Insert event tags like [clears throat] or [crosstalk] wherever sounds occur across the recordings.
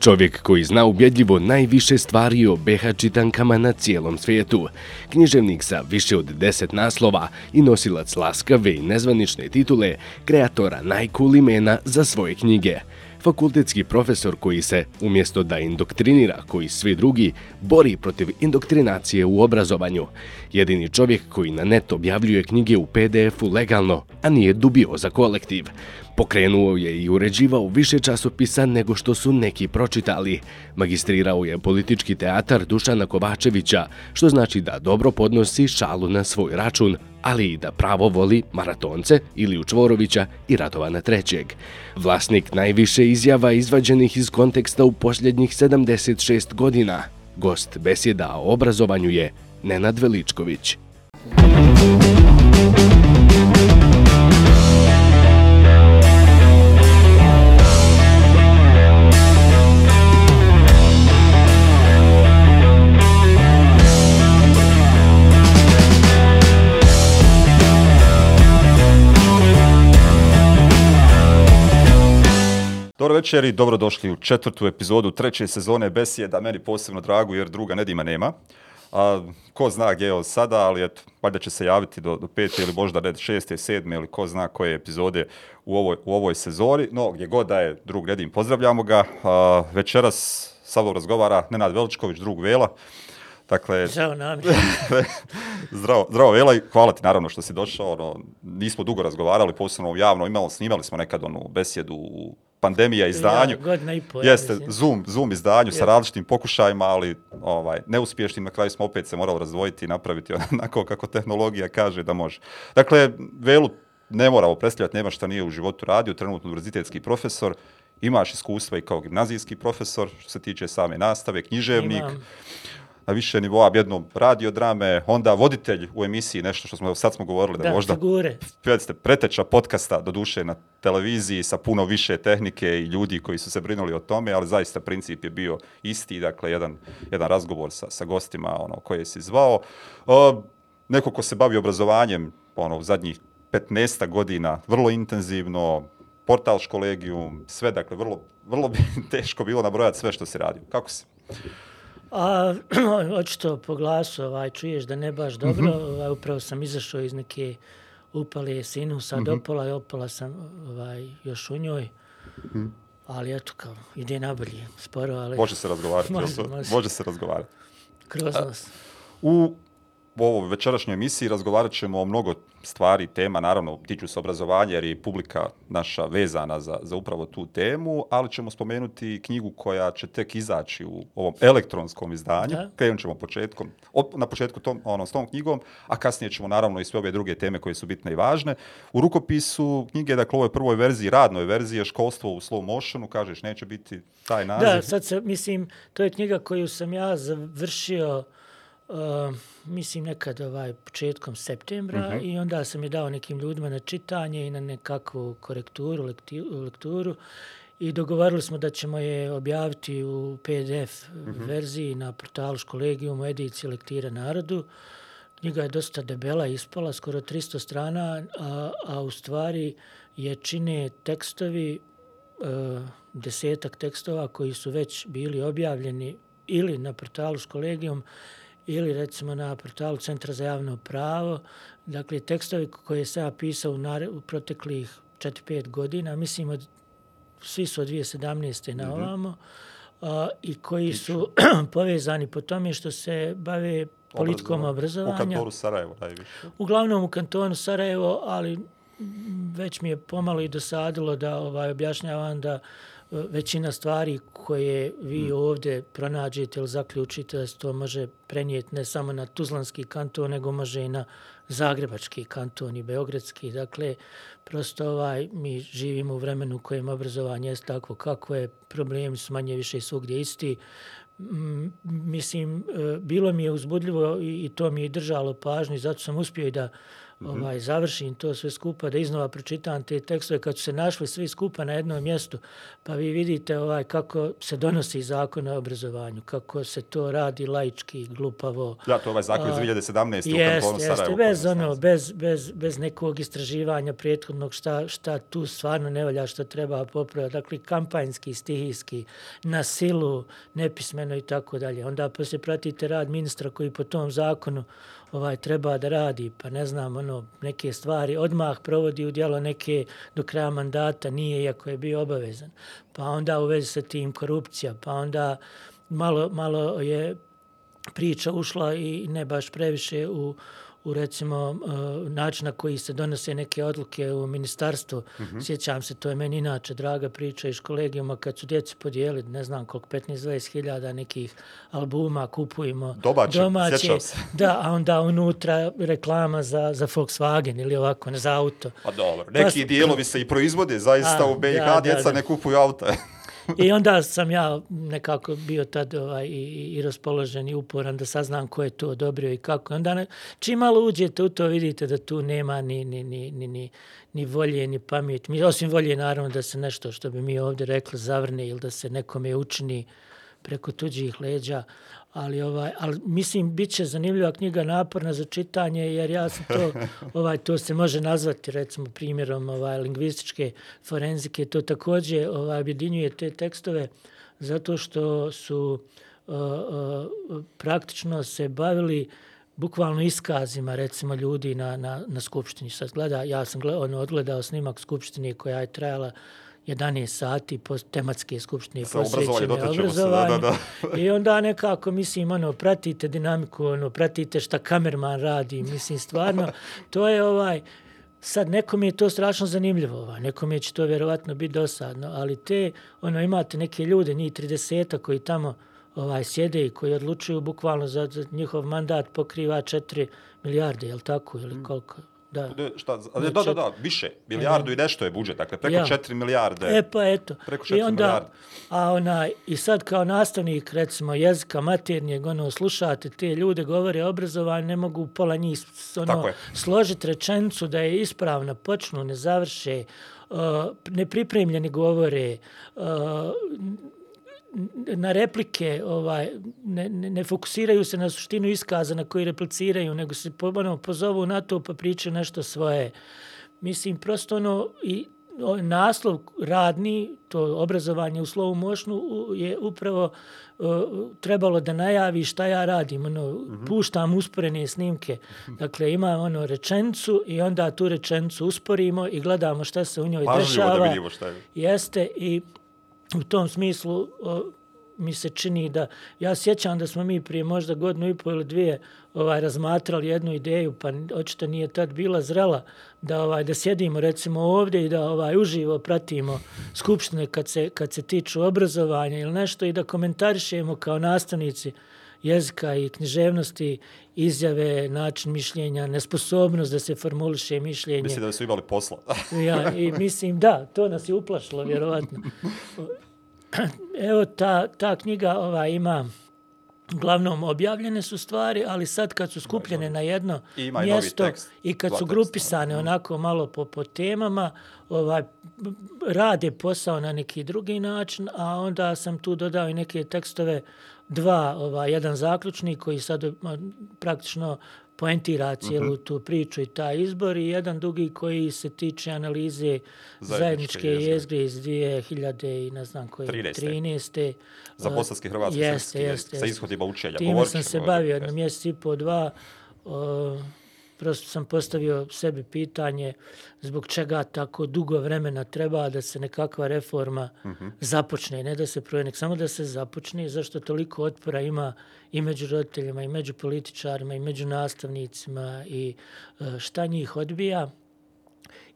Čovjek koji zna ubjedljivo najviše stvari o BH čitankama na cijelom svijetu. Književnik sa više od deset naslova i nosilac laskave i nezvanične titule, kreatora najkul imena za svoje knjige. Fakultetski profesor koji se, umjesto da indoktrinira koji svi drugi, bori protiv indoktrinacije u obrazovanju. Jedini čovjek koji na net objavljuje knjige u PDF-u legalno, a nije dubio za kolektiv. Pokrenuo je i uređivao više časopisa nego što su neki pročitali. Magistrirao je politički teatar Dušana Kovačevića, što znači da dobro podnosi šalu na svoj račun, ali i da pravo voli maratonce ili Učvorovića i Radovana trećeg. Vlasnik najviše izjava izvađenih iz konteksta u posljednjih 76 godina. Gost besjeda o obrazovanju je Nenad Veličković. Dobro večer i dobrodošli u četvrtu epizodu treće sezone Besijeda, meni posebno dragu jer druga Nedima nema. A, ko zna gdje je od sada, ali eto, valjda će se javiti do, do pete ili možda red šeste, sedme ili ko zna koje epizode u ovoj, u ovoj sezoni. No, gdje god da je drug Nedim, pozdravljamo ga. A, večeras sa mnom razgovara Nenad Veličković, drug Vela. Dakle, zdravo nam. [laughs] zdravo, zdravo Vela i hvala ti naravno što si došao. Ono, nismo dugo razgovarali, posebno javno, imali, snimali smo nekad onu besjedu u pandemija izdanju. Ja, godina i pol. Jeste, ja Zoom, Zoom izdanju sa različitim pokušajima, ali ovaj, neuspješnim, na kraju smo opet se morali razdvojiti i napraviti [laughs] onako kako tehnologija kaže da može. Dakle, Velu ne moramo predstavljati, nema šta nije u životu radio, trenutno univerzitetski profesor, imaš iskustva i kao gimnazijski profesor, što se tiče same nastave, književnik. Imam na više nivoa, jedno radio drame, onda voditelj u emisiji, nešto što smo sad smo govorili da, da možda figure. preteča podcasta do duše na televiziji sa puno više tehnike i ljudi koji su se brinuli o tome, ali zaista princip je bio isti, dakle jedan, jedan razgovor sa, sa gostima ono koje si zvao. O, neko ko se bavi obrazovanjem ono, u zadnjih 15 godina, vrlo intenzivno, portal školegijum, sve, dakle, vrlo, vrlo bi [laughs] teško bilo nabrojati sve što se radi. Kako se? A, [clears throat] očito po glasu ovaj, čuješ da ne baš dobro. Mm -hmm. ovaj, upravo sam izašao iz neke upale sinu, sad mm -hmm. opola i opola sam ovaj, još u njoj. Mm -hmm. Ali eto kao, ide nabolje, sporo, ali... Može se razgovarati, [laughs] može, može. može se razgovarati. Kroz nas. U u ovoj večerašnjoj emisiji razgovarat ćemo o mnogo stvari, tema, naravno, tiču se obrazovanja jer je publika naša vezana za, za upravo tu temu, ali ćemo spomenuti knjigu koja će tek izaći u ovom elektronskom izdanju. Krenut ćemo početkom, na početku tom, ono, s tom knjigom, a kasnije ćemo naravno i sve ove druge teme koje su bitne i važne. U rukopisu knjige, dakle, u ovoj prvoj verziji, radnoj verziji, je školstvo u slow motionu, kažeš, neće biti taj naziv. Da, sad se, mislim, to je knjiga koju sam ja završio uh, mislim nekad ovaj početkom septembra uh mhm. -huh. i onda sam je dao nekim ljudima na čitanje i na nekakvu korekturu, lekti, lekturu i dogovorili smo da ćemo je objaviti u PDF uh mhm. -huh. verziji na portalu Školegijum u ediciji Lektira narodu. Knjiga je dosta debela, ispala skoro 300 strana, a, a u stvari je čine tekstovi, uh, desetak tekstova koji su već bili objavljeni ili na portalu Školegijum ili recimo na portalu Centra za javno pravo, dakle tekstovi koje se ja pisao u, u proteklih 4-5 godina, mislim od, svi su od 2017. na mhm. ovamo, a, i koji su [clears throat] povezani po tome što se bave politikom obrazovanja. U kantonu Sarajevo najviše. Uglavnom u kantonu Sarajevo, ali već mi je pomalo i dosadilo da ovaj objašnjavam da većina stvari koje vi mm. ovdje pronađete ili zaključite da se to može prenijeti ne samo na Tuzlanski kanton, nego može i na Zagrebački kanton i Beogradski. Dakle, prosto ovaj, mi živimo u vremenu u kojem obrazovanje je takvo kako je, problemi su manje više svugdje isti. mislim, e, bilo mi je uzbudljivo i, i to mi je držalo pažnju zato sam uspio i da ovaj, završim to sve skupa, da iznova pročitam te tekstove kad su se našli svi skupa na jednom mjestu, pa vi vidite ovaj kako se donosi zakon o obrazovanju, kako se to radi laički, glupavo. Da, to ovaj zakon iz 2017. Jest, u jeste, bez, ono, bez, bez, bez nekog istraživanja prethodnog šta, šta tu stvarno ne valja, što treba popraviti. Dakle, kampanjski, stihijski, na silu, nepismeno i tako dalje. Onda se pratite rad ministra koji po tom zakonu ovaj treba da radi, pa ne znam, ono, neke stvari odmah provodi u djelo neke do kraja mandata, nije iako je bio obavezan. Pa onda u vezi sa tim korupcija, pa onda malo, malo je priča ušla i ne baš previše u, u recimo uh, način na koji se donose neke odluke u ministarstvu. Mm -hmm. Sjećam se, to je meni inače draga priča iz kolegijuma kad su djeci podijeli, ne znam koliko, 15-20 hiljada nekih albuma kupujemo domaće, domaće [laughs] da, a onda unutra reklama za, za Volkswagen ili ovako, ne za auto. Pa dobro, neki pa, dijelovi se i proizvode, zaista a, u BiH da, djeca da, da. ne kupuju auta. [laughs] I onda sam ja nekako bio tad ovaj, i, i raspoložen i uporan da saznam ko je to odobrio i kako. Onda ne, čim malo uđete u to vidite da tu nema ni, ni, ni, ni, ni, ni volje ni pameti. Osim volje naravno da se nešto što bi mi ovdje rekli zavrne ili da se nekome učini preko tuđih leđa ali ovaj ali mislim biće zanimljiva knjiga naporna za čitanje jer ja sam to [laughs] ovaj to se može nazvati recimo primjerom ovaj lingvističke forenzike. To takođe ovaj objedinjuje te tekstove zato što su uh, uh, praktično se bavili bukvalno iskazima recimo ljudi na na na skupštini. Sad gleda ja sam gledao ono odgledao snimak skupštine koja je trajala 11 sati po tematske skupštine posvećene obrazovanju. Da, da, da. I onda nekako, mislim, ono, pratite dinamiku, ono, pratite šta kamerman radi, mislim, stvarno, [laughs] to je ovaj, sad nekom je to strašno zanimljivo, ovaj, nekom je će to vjerovatno biti dosadno, ali te, ono, imate neke ljude, njih 30 koji tamo ovaj sjede i koji odlučuju bukvalno za, za njihov mandat pokriva 4 milijarde, je li tako, ili koliko? Da. Šta, ali, da, da, da, više, milijardu i nešto je budžet, dakle preko ja. 4 milijarde. E pa eto. Preko 4 I onda, milijarde. A ona, i sad kao nastavnik, recimo, jezika maternijeg, ono, slušate te ljude, govore obrazovanje, ne mogu pola njih ono, složiti rečencu da je ispravna, počnu, ne završe, uh, nepripremljeni govore, uh, na replike ovaj ne, ne, ne fokusiraju se na suštinu iskaza na koji repliciraju, nego se ono, pozovu na to pa pričaju nešto svoje. Mislim, prosto ono, i naslov radni, to obrazovanje u slovu mošnu, je upravo uh, trebalo da najavi šta ja radim. Ono, mm -hmm. Puštam usporene snimke. Dakle, ima ono rečencu i onda tu rečencu usporimo i gledamo šta se u njoj Pažljivo dešava. da vidimo šta je. Jeste i u tom smislu o, mi se čini da ja sjećam da smo mi prije možda godinu i pol ili dvije ovaj razmatrali jednu ideju pa očito nije tad bila zrela da ovaj da sjedimo recimo ovdje i da ovaj uživo pratimo skupštine kad se kad se tiču obrazovanja ili nešto i da komentarišemo kao nastavnici jezika i književnosti, izjave, način mišljenja, nesposobnost da se formuliše mišljenje. Mislim da su imali posla. [laughs] ja, i mislim, da, to nas je uplašilo, vjerovatno. [laughs] Evo, ta, ta knjiga ova, ima glavnom objavljene su stvari, ali sad kad su skupljene na jedno I mjesto tekst, i kad su grupisane tekst. onako malo po, po temama, ovaj, rade posao na neki drugi način, a onda sam tu dodao i neke tekstove dva, ovaj, jedan zaključni koji sad praktično poentira cijelu -huh. tu priču i ta izbor i jedan dugi koji se tiče analize zajedničke, jezgre iz 2000 i ne znam koje, 13. 13. Za bosanski hrvatski jeste, jeste, sa ishodima učenja. Time sam se bavio jedno mjesec i po dva. Uh, prosto sam postavio sebi pitanje zbog čega tako dugo vremena treba da se nekakva reforma uh mhm. -huh. započne, ne da se proje, samo da se započne, zašto toliko otpora ima i među roditeljima, i među političarima, i među nastavnicima, i e, šta njih odbija.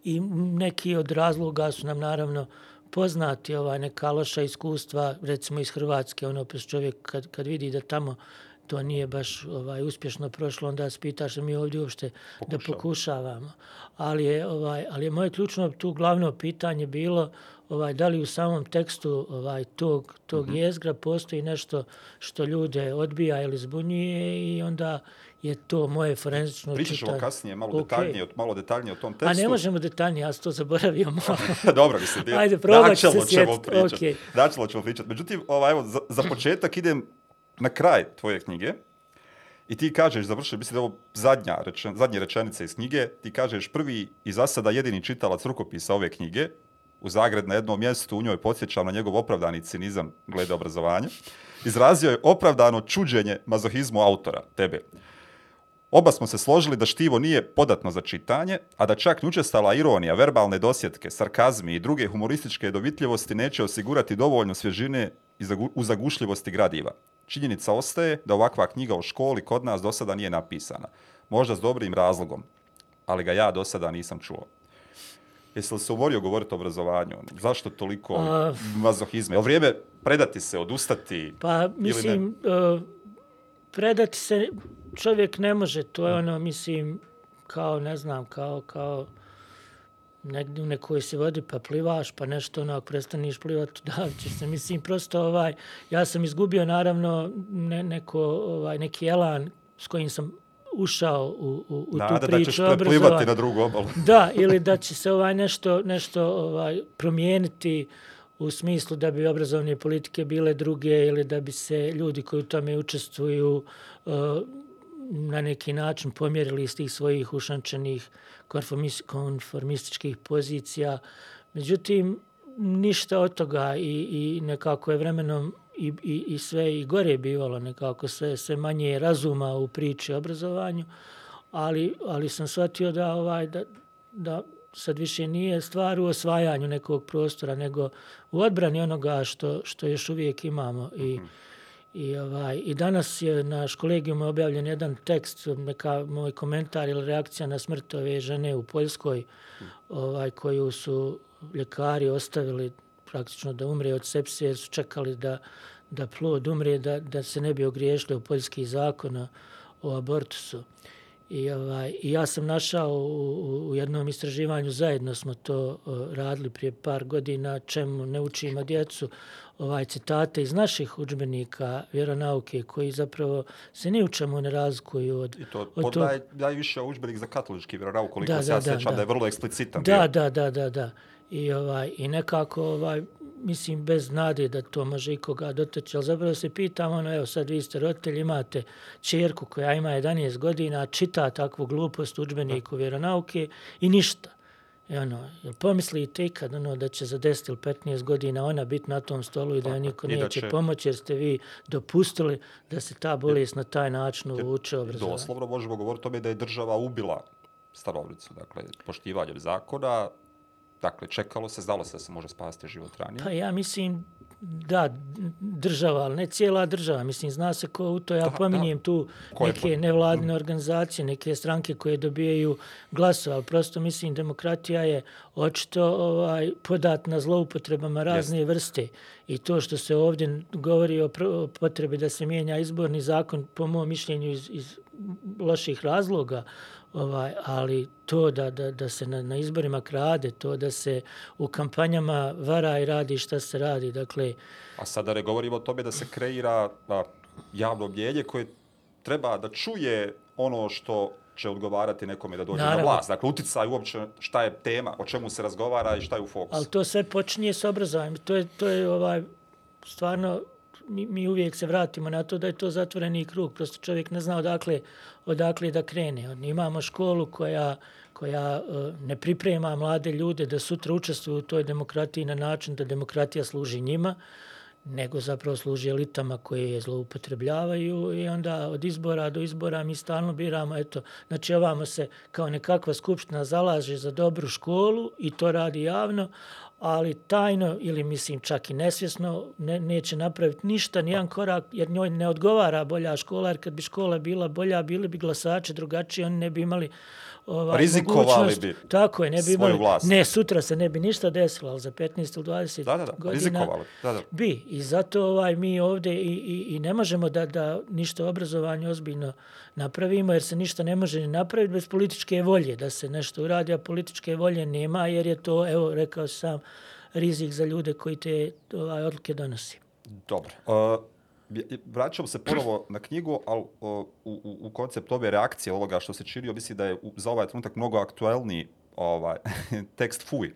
I neki od razloga su nam naravno poznati ova neka loša iskustva, recimo iz Hrvatske, ono, čovjek kad, kad vidi da tamo to nije baš ovaj uspješno prošlo, onda se pitaš mi ovdje uopšte da pokušavamo. Ali je, ovaj, ali je moje ključno tu glavno pitanje bilo ovaj da li u samom tekstu ovaj tog tog mm -hmm. jezgra postoji nešto što ljude odbija ili zbunjuje i onda je to moje forenzično čitanje. Pričat kasnije, malo, okay. detaljnije, malo detaljnije o tom tekstu. A ne možemo detaljnije, ja sam to zaboravio [laughs] malo. Dobro, mislim. Ajde, probat ću se sjetiti. Okay. Načelo ćemo pričati. Međutim, ovaj, evo, za, za početak idem na kraj tvoje knjige. I ti kažeš, završio, mislim da je ovo zadnja rečen, zadnje rečenice iz knjige, ti kažeš prvi i za sada jedini čitalac rukopisa ove knjige, u Zagreb na jednom mjestu, u njoj podsjećam na njegov opravdani cinizam glede obrazovanja, izrazio je opravdano čuđenje mazohizmu autora, tebe. Oba smo se složili da štivo nije podatno za čitanje, a da čak nučestala ironija, verbalne dosjetke, sarkazmi i druge humorističke dovitljivosti neće osigurati dovoljno svježine u zagušljivosti gradiva. Činjenica ostaje da ovakva knjiga o školi kod nas do sada nije napisana. Možda s dobrim razlogom, ali ga ja do sada nisam čuo. Jesi li se umorio govoriti o obrazovanju? Zašto toliko A... mazohizma? Je li vrijeme predati se, odustati? Pa, mislim, uh, predati se čovjek ne može. To je ono, mislim, kao, ne znam, kao, kao negdje u nekoj se vodi pa plivaš, pa nešto ono, ako prestaniš plivati, [laughs] da će se, mislim, prosto ovaj, ja sam izgubio naravno ne, neko, ovaj, neki elan s kojim sam ušao u, u, u Nada tu priču. Nada da ćeš plivati na drugu obalu. [laughs] da, ili da će se ovaj nešto, nešto ovaj, promijeniti u smislu da bi obrazovne politike bile druge ili da bi se ljudi koji u tome učestvuju uh, na neki način pomjerili iz tih svojih ušančenih konformističkih pozicija. Međutim, ništa od toga i, i nekako je vremenom i, i, i sve i gore bivalo nekako sve, sve manje razuma u priči o obrazovanju, ali, ali sam shvatio da, ovaj, da, da sad više nije stvar u osvajanju nekog prostora, nego u odbrani onoga što, što još uvijek imamo. I, mm. I, ovaj, I danas je na kolegijumu objavljen jedan tekst, neka moj komentar ili reakcija na smrt ove žene u Poljskoj, ovaj, koju su ljekari ostavili praktično da umre od sepsije, jer su čekali da, da plod umre, da, da se ne bi ogriješili u poljski zakon o abortusu. I, ovaj, I ja sam našao u, u jednom istraživanju, zajedno smo to uh, radili prije par godina, čemu ne učimo djecu, ovaj citate iz naših udžbenika vjeronauke koji zapravo se ni u čemu ne razlikuju od I to od naj, najviše udžbenik za katolički vjeronauk koliko da, se ja da, sjećam da, da je vrlo eksplicitan. Da, bio. da, da, da, da. I ovaj i nekako ovaj mislim bez nade da to može ikoga doteći, ali zapravo se pitam, ono, evo sad vi ste roditelji, imate čerku koja ima 11 godina, čita takvu glupost udžbeniku vjeronauke i ništa. I ono, pomislite ikad ono, da će za 10 ili 15 godina ona biti na tom stolu i da joj niko neće će... pomoći jer ste vi dopustili da se ta bolest na taj način uvuče obrazovanje. Doslovno možemo govoriti o tome da je država ubila starovnicu, dakle, poštivanjem zakona, dakle, čekalo se, zdalo se da se može spasti život ranije. Pa ja mislim da, država, ali ne cijela država. Mislim, zna se ko u to, ja da, pominjem da. tu neke nevladne organizacije, neke stranke koje dobijaju glasova, prosto mislim, demokratija je očito ovaj, podatna zloupotrebama razne Jest. vrste. I to što se ovdje govori o potrebi da se mijenja izborni zakon, po mojom mišljenju, iz, iz loših razloga, ovaj, ali to da, da, da se na, na izborima krade, to da se u kampanjama vara i radi šta se radi, dakle... A sada ne govorimo o tome da se kreira a, javno mljenje koje treba da čuje ono što će odgovarati nekome da dođe Naravno. na vlast. Dakle, uticaj uopće šta je tema, o čemu se razgovara i šta je u fokusu. Ali to sve počinje s obrazovanjem. To je, to je ovaj, stvarno mi, mi uvijek se vratimo na to da je to zatvoreni krug. Prosto čovjek ne zna odakle, odakle da krene. Imamo školu koja, koja e, ne priprema mlade ljude da sutra učestvuju u toj demokratiji na način da demokratija služi njima, nego zapravo služi elitama koje je zloupotrebljavaju i onda od izbora do izbora mi stalno biramo, eto, znači ovamo se kao nekakva skupština zalaže za dobru školu i to radi javno, ali tajno ili mislim čak i nesvjesno ne, neće napraviti ništa, nijedan korak, jer njoj ne odgovara bolja škola, jer kad bi škola bila bolja, bili bi glasači drugačiji, oni ne bi imali ovaj, Rizikovali bi tako je, ne bi imali, vlast. Ne, sutra se ne bi ništa desilo, ali za 15 ili 20 da, da, da. godina Rizikovali. Da, da. bi. I zato ovaj, mi ovdje i, i, i ne možemo da, da ništa obrazovanje ozbiljno napravimo, jer se ništa ne može ni napraviti bez političke volje, da se nešto uradi, a političke volje nema, jer je to, evo, rekao sam, rizik za ljude koji te ovaj, odluke donosi. Dobro. Uh, vraćam se ponovo na knjigu, ali u, u, u koncept ove reakcije ovoga što se činio, mislim da je za ovaj trenutak mnogo aktuelniji ovaj, [laughs] tekst FUI.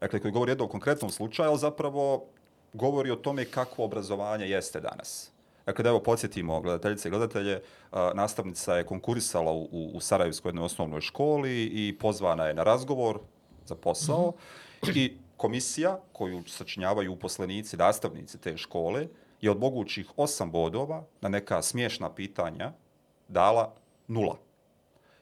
Dakle, koji govori o jednom konkretnom slučaju, ali zapravo govori o tome kako obrazovanje jeste danas. Dakle, da evo podsjetimo gledateljice i gledatelje, nastavnica je konkurisala u, u Sarajevskoj jednoj osnovnoj školi i pozvana je na razgovor za posao mm -hmm. i komisija koju sačinjavaju uposlenici, nastavnici te škole, je od mogućih osam bodova na neka smiješna pitanja dala nula.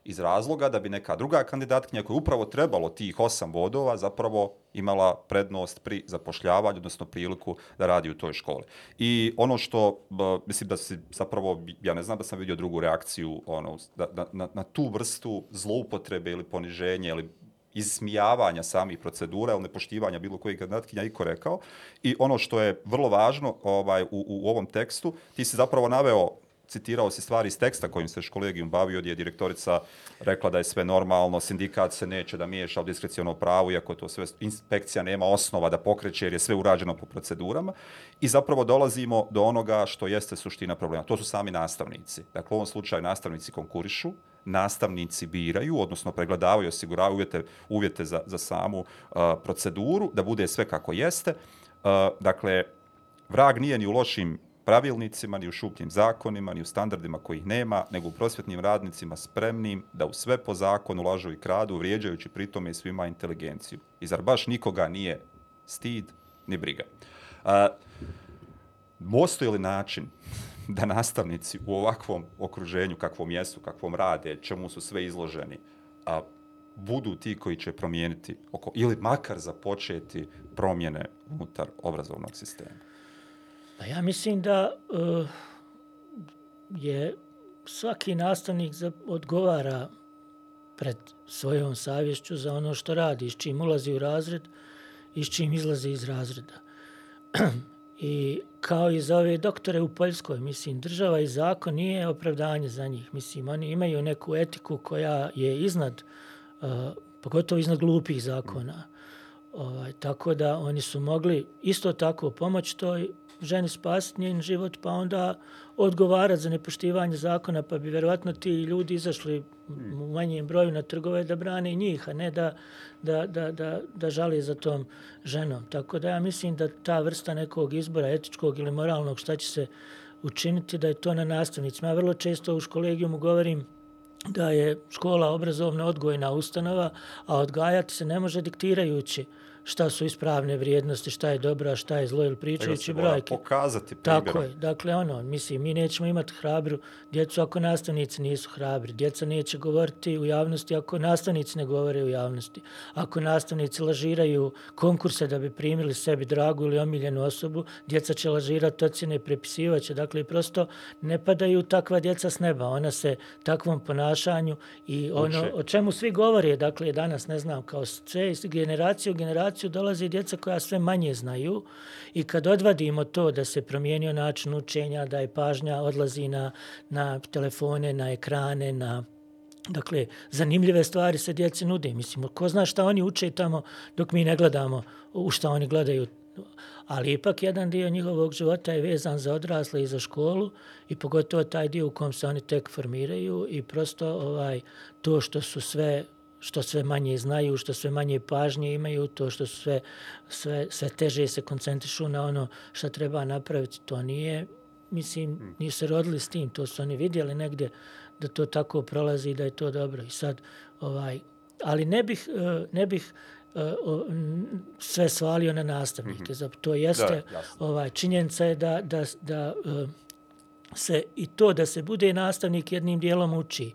Iz razloga da bi neka druga kandidatkinja koja je upravo trebalo tih osam bodova zapravo imala prednost pri zapošljavanju, odnosno priliku da radi u toj školi. I ono što, mislim da se zapravo, ja ne znam da sam vidio drugu reakciju ono, na, na, na tu vrstu zloupotrebe ili poniženje ili izsmijavanja samih procedura ili nepoštivanja bilo kojeg kandidatkinja iko rekao. I ono što je vrlo važno ovaj u, u ovom tekstu, ti si zapravo naveo citirao se stvari iz teksta kojim se kolegijum bavio, gdje je direktorica rekla da je sve normalno, sindikat se neće da miješa u diskreciono pravo, iako to sve inspekcija nema osnova da pokreće jer je sve urađeno po procedurama. I zapravo dolazimo do onoga što jeste suština problema. To su sami nastavnici. Dakle, u ovom slučaju nastavnici konkurišu, nastavnici biraju, odnosno pregledavaju, osiguravaju uvjete, uvjete za, za samu uh, proceduru, da bude sve kako jeste. Uh, dakle, vrag nije ni u lošim pravilnicima, ni u šupljim zakonima, ni u standardima kojih nema, nego u prosvjetnim radnicima spremnim da u sve po zakonu lažu i kradu, vrijeđajući pritome svima inteligenciju. I zar baš nikoga nije stid ni briga? Uh, Mostoji li način da nastavnici u ovakvom okruženju, kakvom jesu, kakvom rade, čemu su sve izloženi, a budu ti koji će promijeniti oko, ili makar započeti promjene unutar obrazovnog sistema? Pa ja mislim da uh, je svaki nastavnik za, odgovara pred svojom savješću za ono što radi, s čim ulazi u razred i s čim izlazi iz razreda. [clears throat] I kao i za ove doktore u Poljskoj, mislim, država i zakon nije opravdanje za njih. Mislim, oni imaju neku etiku koja je iznad, uh, pogotovo iznad glupih zakona. Ovaj, tako da oni su mogli isto tako pomoći toj ženi spasiti njen život, pa onda odgovarati za nepoštivanje zakona, pa bi verovatno ti ljudi izašli u manjem broju na trgove da brane njih, a ne da, da, da, da, da žali za tom ženom. Tako da ja mislim da ta vrsta nekog izbora etičkog ili moralnog šta će se učiniti, da je to na nastavnicima. Ja vrlo često u školegijumu govorim da je škola obrazovna odgojna ustanova, a odgajati se ne može diktirajući šta su ispravne vrijednosti, šta je dobro, šta je zlo ili pričajući brojke. pokazati primjerom. Tako je. Dakle, ono, mislim, mi nećemo imati hrabru djecu ako nastavnici nisu hrabri. Djeca neće govoriti u javnosti ako nastavnici ne govore u javnosti. Ako nastavnici lažiraju konkurse da bi primili sebi dragu ili omiljenu osobu, djeca će lažirati ocjene i prepisivaće. Dakle, prosto ne padaju takva djeca s neba. Ona se takvom ponašanju i ono Uče. o čemu svi govore, dakle, danas ne znam, kao sve generaciju, generaciju generaciju dolaze djeca koja sve manje znaju i kad odvadimo to da se promijenio način učenja, da je pažnja odlazi na, na telefone, na ekrane, na Dakle, zanimljive stvari se djeci nude. Mislim, ko zna šta oni uče tamo dok mi ne gledamo u šta oni gledaju. Ali ipak jedan dio njihovog života je vezan za odrasle i za školu i pogotovo taj dio u kom se oni tek formiraju i prosto ovaj to što su sve što sve manje znaju, što sve manje pažnje imaju, to što sve, sve, sve teže se koncentrišu na ono što treba napraviti, to nije, mislim, hmm. nije se rodili s tim, to su oni vidjeli negdje da to tako prolazi i da je to dobro. I sad, ovaj, ali ne bih, eh, ne bih eh, sve svalio na nastavnike. Mm -hmm. To jeste, da, ovaj, činjenica je da, da, da eh, se i to da se bude nastavnik jednim dijelom uči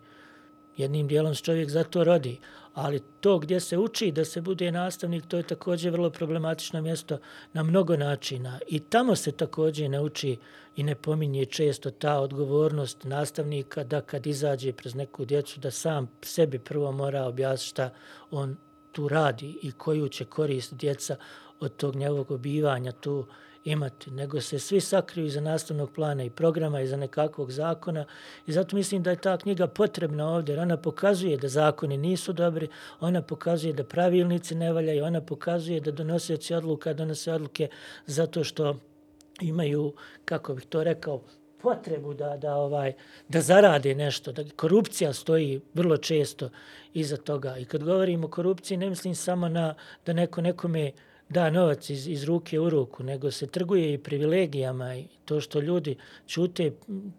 jednim dijelom se čovjek za to rodi, ali to gdje se uči da se bude nastavnik, to je također vrlo problematično mjesto na mnogo načina. I tamo se također ne uči i ne pominje često ta odgovornost nastavnika da kad izađe prez neku djecu, da sam sebi prvo mora objasniti šta on tu radi i koju će korist djeca od tog njegovog obivanja tu imati, nego se svi sakriju iza nastavnog plana i programa, iza nekakvog zakona i zato mislim da je ta knjiga potrebna ovdje, jer ona pokazuje da zakoni nisu dobri, ona pokazuje da pravilnici ne valjaju, ona pokazuje da donosioci odluka donose odluke zato što imaju, kako bih to rekao, potrebu da, da ovaj da zarade nešto, da korupcija stoji vrlo često iza toga. I kad govorimo o korupciji, ne mislim samo na da neko nekome da novac iz, iz ruke u ruku, nego se trguje i privilegijama i to što ljudi čute,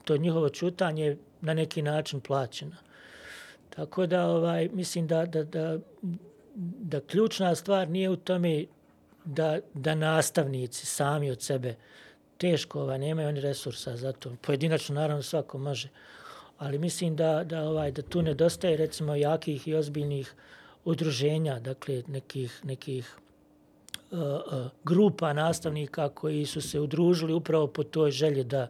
to njihovo čutanje na neki način plaćeno. Tako da ovaj mislim da, da, da, da ključna stvar nije u tome da, da nastavnici sami od sebe teško, ovaj, nemaju oni resursa za to. Pojedinačno, naravno, svako može. Ali mislim da, da, ovaj, da tu nedostaje, recimo, jakih i ozbiljnih udruženja, dakle, nekih, nekih grupa nastavnika koji su se udružili upravo po toj želji da,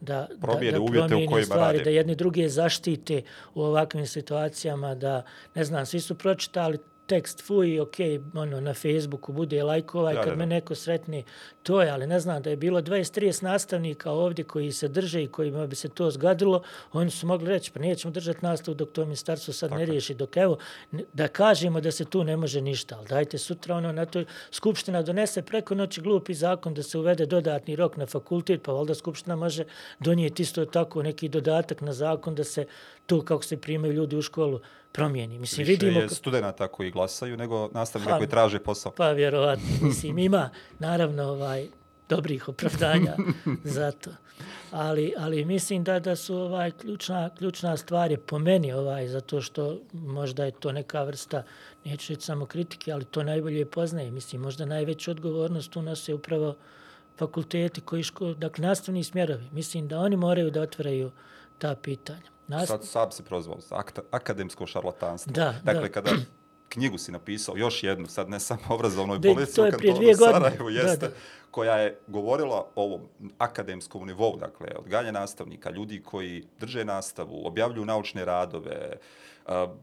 da, promijene da, da uvjete u kojima stvari, rade. Da jedni druge zaštite u ovakvim situacijama, da, ne znam, svi su pročitali tekst fuj, ok, ono, na Facebooku bude lajkova i kad da, me neko sretni, to je, ali ne znam, da je bilo 20-30 nastavnika ovdje koji se drže i kojima bi se to zgadilo, oni su mogli reći, pa nećemo držati nastavu dok to ministarstvo sad Tako ne je. riješi, dok evo, da kažemo da se tu ne može ništa, ali dajte sutra ono na toj skupština donese preko noći glupi zakon da se uvede dodatni rok na fakultet, pa valjda skupština može donijeti isto tako neki dodatak na zakon da se to kako se primaju ljudi u školu promijeni. Mislim, Više vidimo... je studenta koji glasaju nego nastavnika Ha. koji traže posao. Pa vjerovatno, [laughs] mislim, ima naravno ovaj dobrih opravdanja [laughs] za to. Ali, ali mislim da da su ovaj ključna, ključna stvar je po meni ovaj, zato što možda je to neka vrsta, neću reći samo kritike, ali to najbolje poznaje. Mislim, možda najveću odgovornost tu nose upravo fakulteti koji ško, dakle, nastavni smjerovi. Mislim da oni moraju da otvaraju ta pitanja. Nas, Sad sam se prozvao akta, akademsko šarlatanstvo. Da, dakle, da. kada knjigu si napisao, još jednu, sad ne samo [laughs] obrazovnoj Da, prije kantonu dvije godine. Sarajevu, Da, jeste, da. koja je govorila o ovom akademskom nivou, dakle, odganja nastavnika, ljudi koji drže nastavu, objavljuju naučne radove,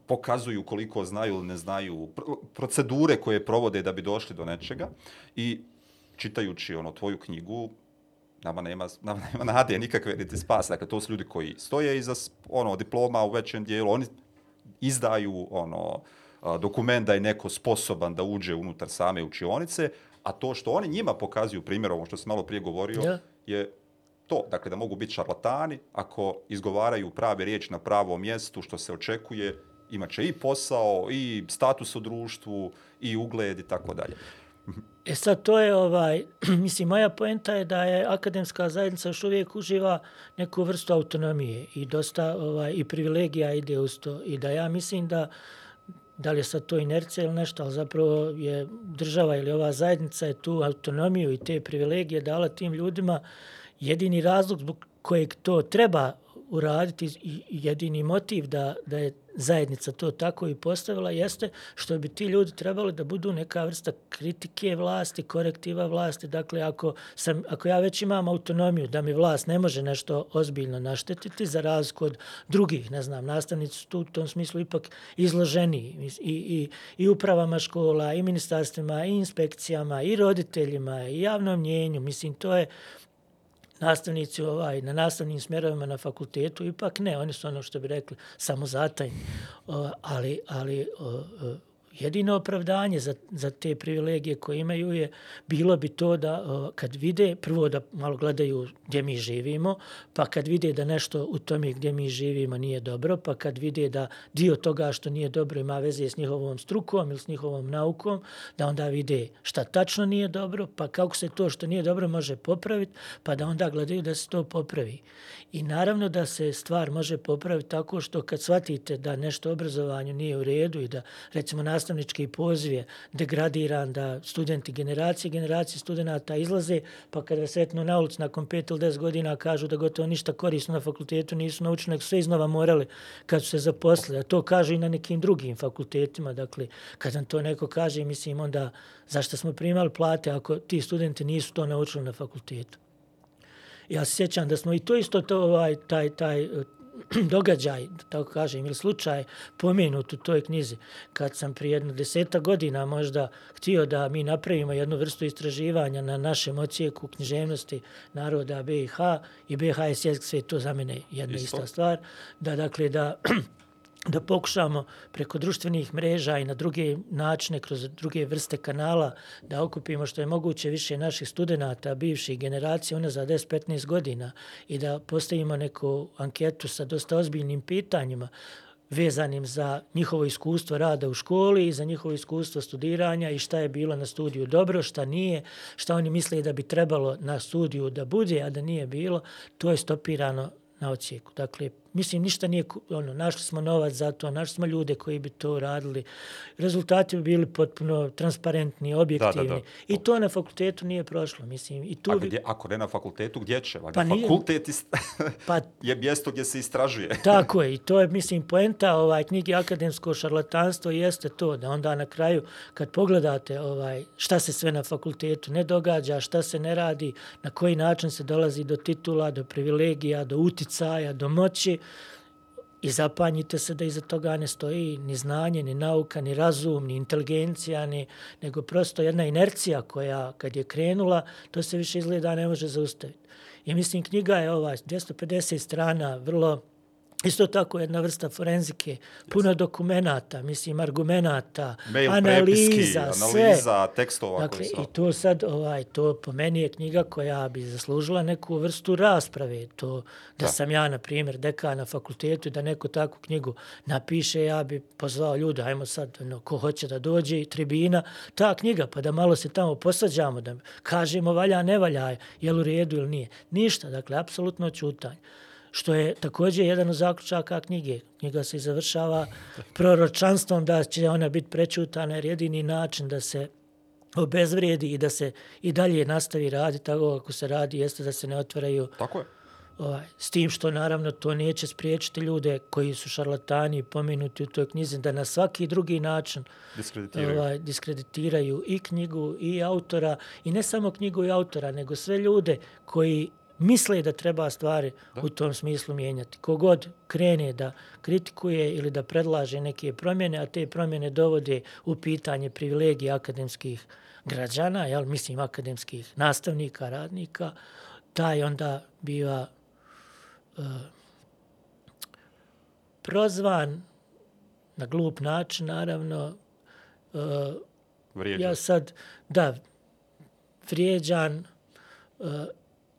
pokazuju koliko znaju ili ne znaju, pr- procedure koje provode da bi došli do nečega i čitajući ono tvoju knjigu, nama nema, nama nema nade nikakve niti spasa. Dakle, to su ljudi koji stoje iza ono, diploma u većem dijelu, oni izdaju ono, dokument da je neko sposoban da uđe unutar same učionice, a to što oni njima pokazuju primjer, ovo što sam malo prije govorio, Da. je to, dakle, da mogu biti šarlatani ako izgovaraju prave riječi na pravom mjestu, što se očekuje, imat će i posao, i status u društvu, i ugled i tako dalje. E sad to je ovaj, [clears throat] mislim moja poenta je da je akademska zajednica još uvijek uživa neku vrstu autonomije i dosta ovaj i privilegija ide uz to. I da ja mislim da da li je sad to inercija ili nešto, ali zapravo je država ili ova zajednica je tu autonomiju i te privilegije dala tim ljudima. Jedini razlog zbog kojeg to treba uraditi i jedini motiv da, da je zajednica to tako i postavila jeste što bi ti ljudi trebali da budu neka vrsta kritike vlasti, korektiva vlasti. Dakle, ako, sam, ako ja već imam autonomiju da mi vlast ne može nešto ozbiljno naštetiti za razliku od drugih, ne znam, nastavnici su tu u tom smislu ipak izloženi i, i, i upravama škola, i ministarstvima, i inspekcijama, i roditeljima, i javnom mnjenju. Mislim, to je nastavnici ovaj, na nastavnim smjerovima na fakultetu, ipak ne, oni su ono što bi rekli samozatajni. O, ali, ali o, o, jedino opravdanje za, za te privilegije koje imaju je bilo bi to da uh, kad vide, prvo da malo gledaju gdje mi živimo, pa kad vide da nešto u tome gdje mi živimo nije dobro, pa kad vide da dio toga što nije dobro ima veze s njihovom strukom ili s njihovom naukom, da onda vide šta tačno nije dobro, pa kako se to što nije dobro može popraviti, pa da onda gledaju da se to popravi. I naravno da se stvar može popraviti tako što kad shvatite da nešto obrazovanju nije u redu i da recimo nas nastavnički poziv je degradiran, da studenti generacije, generacije studenta izlaze, pa kada sretnu na ulicu nakon 5 ili 10 godina kažu da gotovo ništa korisno na fakultetu nisu naučili, nego sve iznova morali kad su se zaposlili. A to kaže i na nekim drugim fakultetima. Dakle, kad nam to neko kaže, mislim onda zašto smo primali plate ako ti studenti nisu to naučili na fakultetu. Ja se sjećam da smo i to isto to, ovaj, taj, taj [clears throat] događaj, tako kažem, ili slučaj pomenut u toj knjizi, kad sam prije jedno deseta godina možda htio da mi napravimo jednu vrstu istraživanja na našem ocijeku književnosti naroda BiH i BiH je sve to za mene jedna Isto. ista stvar, da dakle da [clears throat] da pokušamo preko društvenih mreža i na druge načine, kroz druge vrste kanala, da okupimo što je moguće više naših studenta, bivših generacija, ona za 10-15 godina i da postavimo neku anketu sa dosta ozbiljnim pitanjima vezanim za njihovo iskustvo rada u školi i za njihovo iskustvo studiranja i šta je bilo na studiju dobro, šta nije, šta oni misle da bi trebalo na studiju da bude, a da nije bilo, to je stopirano na ocijeku. Dakle, mislim, ništa nije, ono, našli smo novac za to, našli smo ljude koji bi to radili. Rezultati bi bili potpuno transparentni, objektivni. Da, da, da. I to na fakultetu nije prošlo, mislim. I tu A gdje, ako ne na fakultetu, gdje će? Pa nije, fakultet ist... pa, [laughs] je mjesto gdje se istražuje. [laughs] tako je. I to je, mislim, poenta ovaj, knjigi Akademsko šarlatanstvo jeste to da onda na kraju, kad pogledate ovaj, šta se sve na fakultetu ne događa, šta se ne radi, na koji način se dolazi do titula, do privilegija, do uticaja, do moći, I zapanjite se da iza toga ne stoji ni znanje, ni nauka, ni razum, ni inteligencija, ni, nego prosto jedna inercija koja kad je krenula, to se više izgleda ne može zaustaviti. I mislim, knjiga je ova 250 strana, vrlo Isto tako jedna vrsta forenzike, puno dokumenata, mislim, argumenata, Mail, analiza, prepiski, sve. analiza, tekstova. Dakle, i to sad, ovaj, to po meni je knjiga koja bi zaslužila neku vrstu rasprave. To da, da. sam ja, na primjer, deka na fakultetu da neku takvu knjigu napiše, ja bi pozvao ljude, ajmo sad, no, ko hoće da dođe, tribina, ta knjiga, pa da malo se tamo posađamo, da kažemo valja, ne valja, je li u redu ili nije. Ništa, dakle, apsolutno čutanje što je također jedan od zaključaka knjige. Knjiga se završava proročanstvom da će ona biti prečutana jer jedini način da se obezvrijedi i da se i dalje nastavi radi tako kako se radi jeste da se ne otvaraju tako je. Ovaj, s tim što naravno to neće spriječiti ljude koji su šarlatani pomenuti u toj knjizi da na svaki drugi način diskreditiraju. Ovaj, diskreditiraju i knjigu i autora i ne samo knjigu i autora nego sve ljude koji misle da treba stvari da. u tom smislu mijenjati. Kogod krene da kritikuje ili da predlaže neke promjene, a te promjene dovode u pitanje privilegije akademskih građana, jel, mislim akademskih nastavnika, radnika, taj onda biva uh, prozvan na glup način, naravno. Uh, ja sad, da, vrijeđan, uh,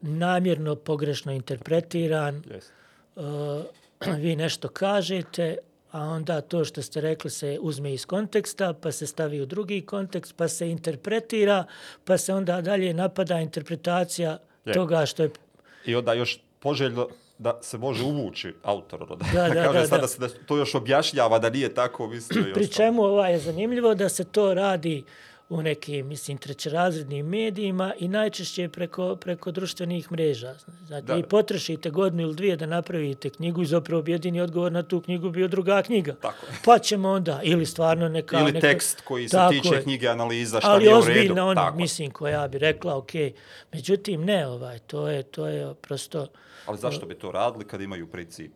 namjerno pogrešno interpretiran. Yes. Uh, [clears throat] vi nešto kažete, a onda to što ste rekli se uzme iz konteksta, pa se stavi u drugi kontekst, pa se interpretira, pa se onda dalje napada interpretacija yeah. toga što je... I onda još poželjno da se može uvući autor. Da, da, [laughs] da, kaže da, da. se da to još objašnjava da nije tako. Mislim, Pri čemu ovaj je zanimljivo da se to radi u nekim, mislim, trećerazrednim medijima i najčešće preko, preko društvenih mreža. Znači, vi potrošite godinu ili dvije da napravite knjigu i zapravo objedini odgovor na tu knjigu bio druga knjiga. Tako je. Pa ćemo onda, ili stvarno neka... Ili neka, tekst koji se tiče je. knjige analiza, šta ali je u redu. Ali ozbiljna ona, mislim, koja bi rekla, ok, međutim, ne, ovaj, to je, to je prosto... Ali zašto bi to radili kad imaju princip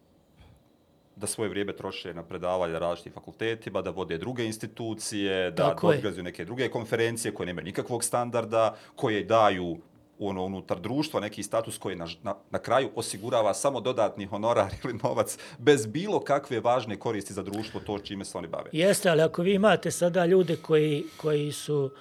da svoje vrijeme troše na predavanje različitim fakultetima, da vode druge institucije, da odgazuju neke druge konferencije koje nemaju nikakvog standarda, koje daju ono unutar društva neki status koji na, na, na kraju osigurava samo dodatni honorar ili novac bez bilo kakve važne koristi za društvo to čime se oni bave. Jeste, ali ako vi imate sada ljude koji, koji su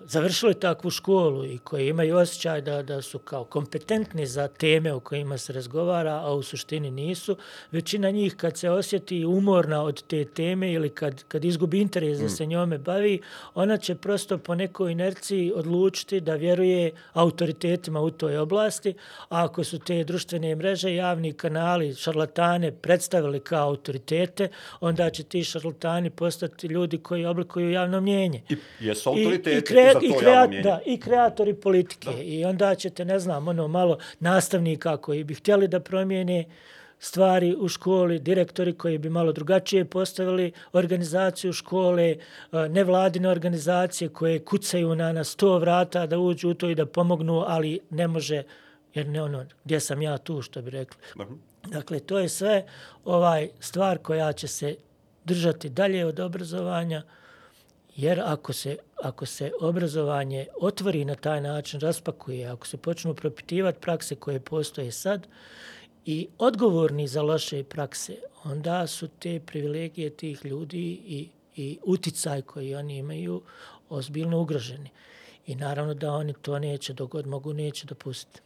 završili takvu školu i koji imaju osjećaj da, da su kao kompetentni za teme o kojima se razgovara, a u suštini nisu, većina njih kad se osjeti umorna od te teme ili kad, kad izgubi interes da mm. se njome bavi, ona će prosto po nekoj inerciji odlučiti da vjeruje autoritetima u toj oblasti, a ako su te društvene mreže, javni kanali, šarlatane predstavili kao autoritete, onda će ti šarlatani postati ljudi koji oblikuju javno mnjenje. I jesu autoriteti. I, i i, kreat, da, i kreatori politike. Da. I onda ćete, ne znam, ono malo nastavnika koji bi htjeli da promijene stvari u školi, direktori koji bi malo drugačije postavili organizaciju škole, nevladine organizacije koje kucaju na, na sto vrata da uđu u to i da pomognu, ali ne može, jer ne ono, gdje sam ja tu, što bi rekli. Dakle, to je sve ovaj stvar koja će se držati dalje od obrazovanja, Jer ako se, ako se obrazovanje otvori na taj način, raspakuje, ako se počnu propitivati prakse koje postoje sad i odgovorni za loše prakse, onda su te privilegije tih ljudi i, i uticaj koji oni imaju ozbiljno ugroženi. I naravno da oni to neće, dogod mogu, neće dopustiti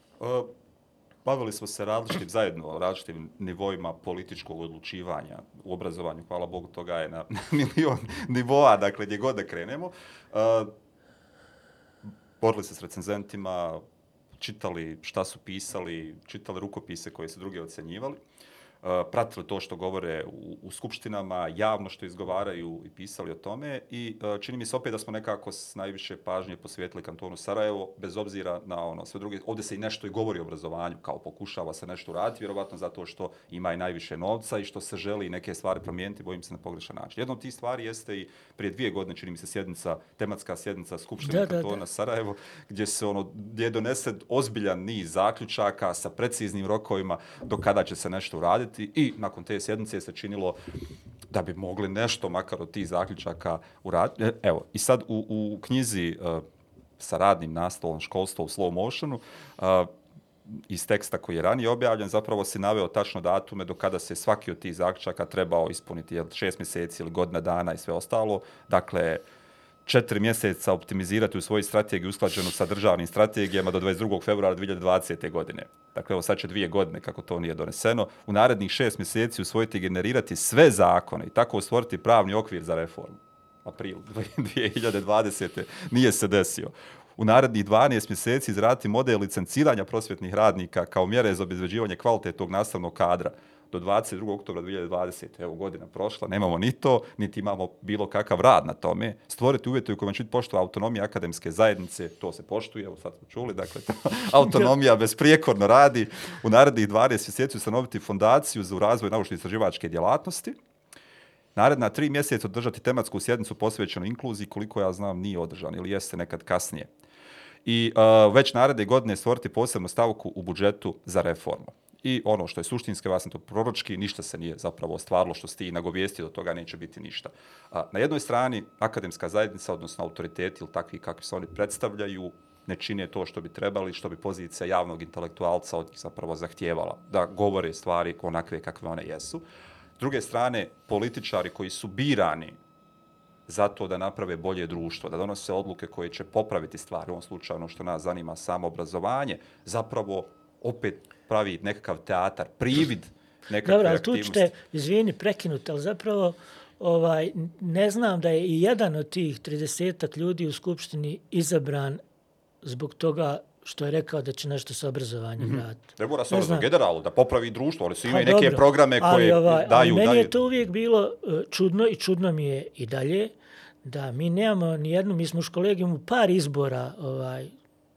bavili smo se različitim zajedno, različitim nivoima političkog odlučivanja u obrazovanju. Hvala Bogu, toga je na [laughs] milion nivoa, dakle, gdje god da krenemo. Uh, borili se s recenzentima, čitali šta su pisali, čitali rukopise koje su drugi ocenjivali. Uh, pratili to što govore u, u skupštinama, javno što izgovaraju i pisali o tome i uh, čini mi se opet da smo nekako s najviše pažnje posvijetili kantonu Sarajevo, bez obzira na ono sve druge. Ovdje se i nešto i govori o obrazovanju, kao pokušava se nešto raditi, vjerovatno zato što ima i najviše novca i što se želi neke stvari promijeniti, bojim se na pogrešan način. Jedna od tih stvari jeste i prije dvije godine, čini mi se sjednica, tematska sjednica Skupštine da, kantona da, da. Sarajevo, gdje se ono, gdje donese ozbiljan niz zaključaka sa preciznim rokovima do kada će se nešto uraditi raditi i nakon te sjednice se činilo da bi mogli nešto makar od tih zaključaka uraditi. E, evo, i sad u, u knjizi uh, sa radnim nastavom školstva u slow motionu, uh, iz teksta koji je ranije objavljen, zapravo se naveo tačno datume do kada se svaki od tih zaključaka trebao ispuniti, jel, šest mjeseci ili godina dana i sve ostalo. Dakle, četiri mjeseca optimizirati u svoju strategiji usklađenu sa državnim strategijama do 22. februara 2020. godine. Dakle, evo sad će dvije godine kako to nije doneseno. U narednih šest mjeseci usvojiti i generirati sve zakone i tako stvoriti pravni okvir za reformu. April [laughs] 2020. nije se desio. U narednih 12 mjeseci izraditi model licenciranja prosvjetnih radnika kao mjere za obezveđivanje kvalitetnog nastavnog kadra do 22. oktobra 2020. Evo godina prošla, nemamo ni to, niti imamo bilo kakav rad na tome. Stvoriti uvjete u kojima će biti poštova autonomija akademske zajednice, to se poštuje, evo sad smo čuli, dakle, to, [laughs] autonomija besprijekorno radi. U narednih 12 mjeseci ustanoviti fondaciju za razvoj naučne istraživačke djelatnosti. Naredna tri mjeseca održati tematsku sjednicu posvećenu inkluziji, koliko ja znam, nije održan ili jeste nekad kasnije. I uh, već naredne godine stvoriti posebnu stavku u budžetu za reformu i ono što je suštinske, vas to proročki, ništa se nije zapravo ostvarilo što ste i nagovijestili, od toga neće biti ništa. A, na jednoj strani, akademska zajednica, odnosno autoriteti ili takvi kakvi se oni predstavljaju, ne čine to što bi trebali, što bi pozicija javnog intelektualca od njih zapravo zahtijevala, da govore stvari onakve kakve one jesu. S druge strane, političari koji su birani zato da naprave bolje društvo, da donose odluke koje će popraviti stvari, u ovom slučaju ono što nas zanima samo obrazovanje, zapravo opet pravi nekakav teatar, privid nekakve Dobro, ali tu ćete, izvijeni, prekinuti, ali zapravo ovaj, ne znam da je i jedan od tih 30 ljudi u Skupštini izabran zbog toga što je rekao da će nešto sa obrazovanjem mm -hmm. raditi. Ne mora se obrazovanje generalu, da popravi društvo, ali su imaju pa, neke dobro, programe koje ali, ovaj, daju. Ali meni je to uvijek bilo e, čudno i čudno mi je i dalje da mi nemamo ni jednu, mi smo u kolegijumu par izbora ovaj,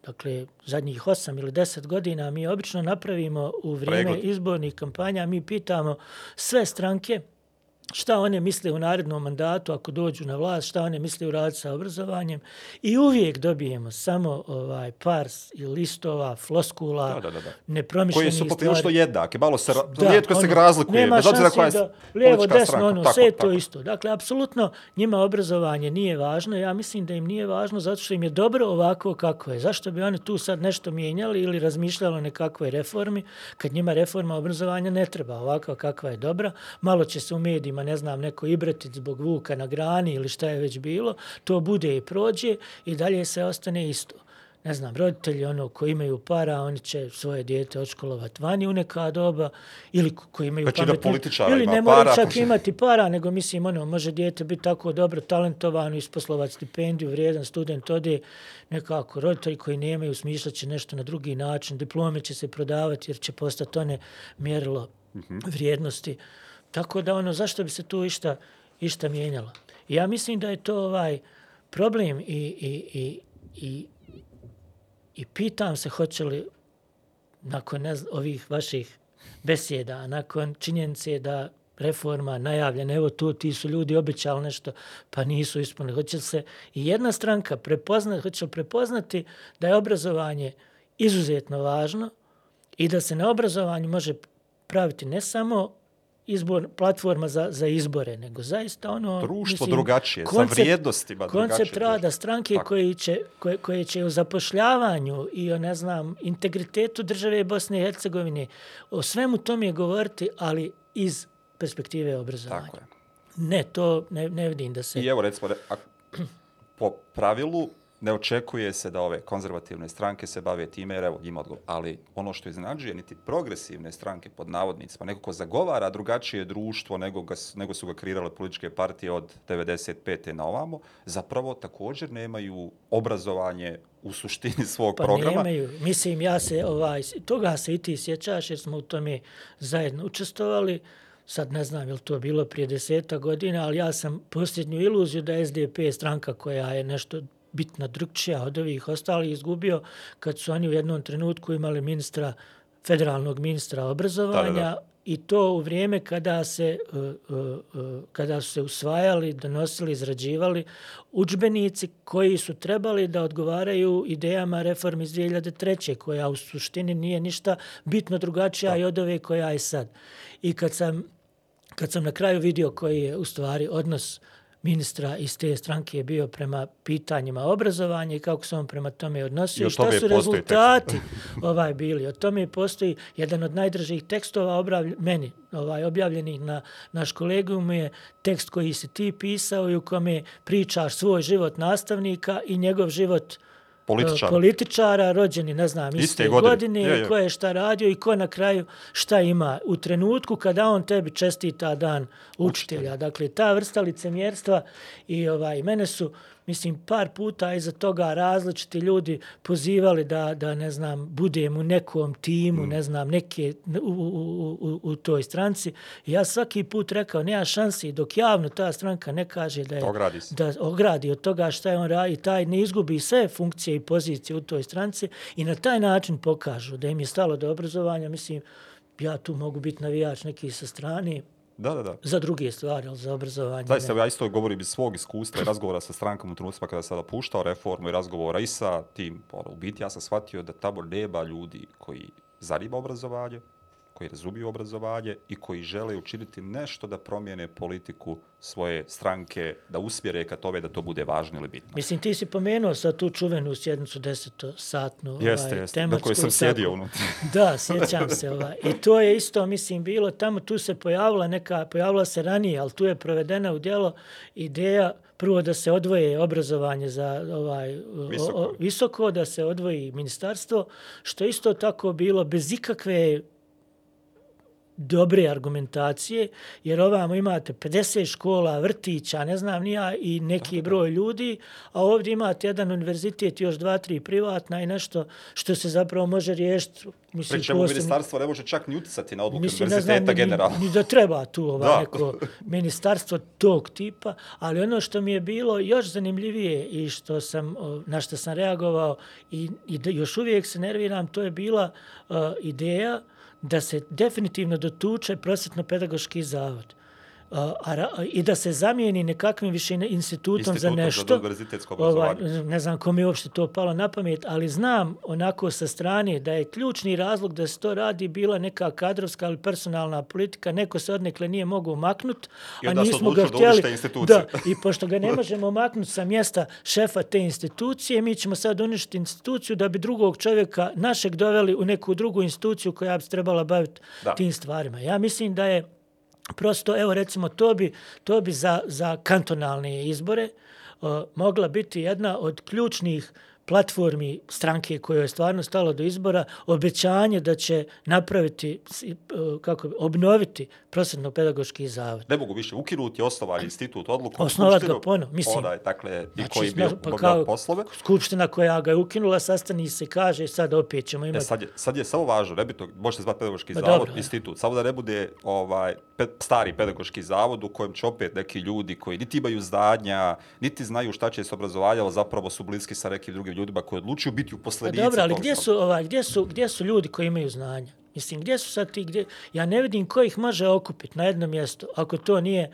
dakle, zadnjih osam ili deset godina, mi obično napravimo u vrijeme Pregled. izbornih kampanja, mi pitamo sve stranke, šta one misle u narednom mandatu ako dođu na vlast, šta one misle u rad sa obrazovanjem i uvijek dobijemo samo ovaj par listova, floskula, da, da, da, da. nepromišljenih stvari. Koje su poprilično jednake, malo se, da, rijetko ono, se razlikuje, nema bez obzira koja je da, lijevo, desno, stranka. ono, tako, sve tako. to isto. Dakle, apsolutno njima obrazovanje nije važno, ja mislim da im nije važno zato što im je dobro ovako kako je. Zašto bi oni tu sad nešto mijenjali ili razmišljali o nekakvoj reformi, kad njima reforma obrazovanja ne treba ovako kakva je dobra, malo će se u medijima roditeljima, ne znam, neko ibretic zbog vuka na grani ili šta je već bilo, to bude i prođe i dalje se ostane isto ne znam, roditelji ono koji imaju para, oni će svoje dijete odškolovati vani u neka doba, ili koji imaju znači pametne... političara ili ne mora čak imati para, nego mislim, ono, može dijete biti tako dobro talentovano, isposlovati stipendiju, vrijedan student, ode nekako roditelji koji nemaju, smišljati nešto na drugi način, diplome će se prodavati jer će postati one mjerilo uh mhm. -huh. vrijednosti. Tako da, ono, zašto bi se tu išta, išta mijenjalo? Ja mislim da je to ovaj problem i, i, i, i I pitam se hoće li nakon ne znam, ovih vaših besjeda, nakon činjenice da reforma najavljena, evo tu ti su ljudi obećali nešto, pa nisu ispunili. Hoće se i jedna stranka prepoznati, hoće li prepoznati da je obrazovanje izuzetno važno i da se na obrazovanju može praviti ne samo izbor, platforma za, za izbore, nego zaista ono... Društvo mislim, drugačije, koncept, sa vrijednostima drugačije. Koncept rada stranke koji će, koje, koje će u zapošljavanju i o, ne znam, integritetu države Bosne i Hercegovine, o svemu tom je govoriti, ali iz perspektive obrazovanja. Tako je. Ne, to ne, ne vidim da se... I evo, recimo, po pravilu, ne očekuje se da ove konzervativne stranke se bave time, jer evo, ima odgovor. Ali ono što iznenađuje, niti progresivne stranke pod navodnicima, neko ko zagovara drugačije društvo nego, ga, nego su ga kreirale političke partije od 95. na ovamo, zapravo također nemaju obrazovanje u suštini [laughs] svog pa programa. Pa nemaju. Mislim, ja se, ovaj, toga se i ti sjećaš, jer smo u tome zajedno učestovali. Sad ne znam je to bilo prije deseta godina, ali ja sam posljednju iluziju da SDP je stranka koja je nešto bitna drugčija od ovih ostalih izgubio kad su oni u jednom trenutku imali ministra, federalnog ministra obrazovanja da, da, da. i to u vrijeme kada se, uh, uh, uh, kada su se usvajali, donosili, izrađivali učbenici koji su trebali da odgovaraju idejama reformi iz 2003. koja u suštini nije ništa bitno drugačija da. i od ove koja je sad. I kad sam, kad sam na kraju vidio koji je u stvari odnos uh, ministra iz te stranke je bio prema pitanjima obrazovanja i kako se on prema tome odnosio i šta su rezultati ovaj bili. O tome postoji jedan od najdržih tekstova obravlj, meni ovaj, objavljenih na naš kolegium je tekst koji si ti pisao i u kome pričaš svoj život nastavnika i njegov život uh, političara. političara, rođeni, ne znam, iste, iste godine, godine je, je. ko je šta radio i ko na kraju šta ima u trenutku kada on tebi čestita dan učitelja. učitelja. Dakle, ta vrsta licemjerstva i ovaj, mene su, mislim, par puta iza toga različiti ljudi pozivali da, da ne znam, budem u nekom timu, mm. ne znam, neke u, u, u, u toj stranci. I ja svaki put rekao, nema šansi dok javno ta stranka ne kaže da je... Ogradi Da ogradi od toga šta je on radi, taj ne izgubi sve funkcije i pozicije u toj stranci i na taj način pokažu da im je stalo do obrazovanja. Mislim, ja tu mogu biti navijač neki sa strane, Da, da, da. Za druge stvari, ali za obrazovanje. Zaista, ja isto govorim iz svog iskustva i razgovora sa strankom u trenutcima kada sada puštao reformu i razgovora i sa tim, ono, u biti ja sam shvatio da tamo nema ljudi koji zanima obrazovanje, koji razumiju obrazovanje i koji žele učiniti nešto da promijene politiku svoje stranke, da usmjere ka tome da to bude važno ili bitno. Mislim, ti si pomenuo sa tu čuvenu sjednicu desetosatnu jeste, ovaj, jeste, tematsku. Jeste, sam sjedio unutra. [laughs] da, sjećam se. Ovaj. I to je isto, mislim, bilo tamo, tu se pojavila neka, pojavila se ranije, ali tu je provedena u dijelo ideja prvo da se odvoje obrazovanje za ovaj visoko. O, visoko da se odvoji ministarstvo što isto tako bilo bez ikakve dobre argumentacije, jer ovamo imate 50 škola, vrtića, ne znam nija, i neki broj ljudi, a ovdje imate jedan univerzitet, još dva, tri privatna i nešto što se zapravo može riješiti. Mislim, Pričemu posebno, ministarstvo ne može čak ni uticati na odluku mislim, univerziteta generalno. Ni, ni da treba tu ovaj neko [laughs] ministarstvo tog tipa, ali ono što mi je bilo još zanimljivije i što sam, na što sam reagovao i, i još uvijek se nerviram, to je bila uh, ideja uh, da se definitivno dotuče prosvetno-pedagoški zavod a, a, i da se zamijeni nekakvim više institutom Institut za nešto. Za ovaj, ne znam kom je uopšte to palo na pamet, ali znam onako sa strane da je ključni razlog da se to radi bila neka kadrovska ili personalna politika. Neko se odnekle nije mogu maknut, a nismo ga htjeli. Da, I pošto ga ne možemo maknuti sa mjesta šefa te institucije, mi ćemo sad uništiti instituciju da bi drugog čovjeka našeg doveli u neku drugu instituciju koja bi se trebala baviti tim stvarima. Ja mislim da je prosto, evo recimo, to bi, to bi za, za kantonalne izbore uh, mogla biti jedna od ključnih platformi stranke koje je stvarno stalo do izbora, obećanje da će napraviti, e, kako bi, obnoviti prosredno-pedagoški zavod. Ne mogu više ukinuti, osnovali institut odluku. Osnovati ga ponovno, mislim. Onaj, dakle, znači, i koji bi pa kao, poslove. Skupština koja ga je ukinula, sastani se kaže, sad opet ćemo imati. E, sad, je, sad je samo važno, ne bi to, možete zvati pedagoški pa, zavod, dobro, institut, samo da ne bude ovaj, pe, stari pedagoški zavod u kojem će opet neki ljudi koji niti imaju zdanja, niti znaju šta će se obrazovanje, zapravo su bliski sa nekim drugim ljudima koji odlučuju biti uposlenici. Pa dobro, ali gdje su, ovaj, gdje, su, gdje su ljudi koji imaju znanja? Mislim, gdje su sad ti, gdje... Ja ne vidim ko ih može okupiti na jedno mjesto, ako to nije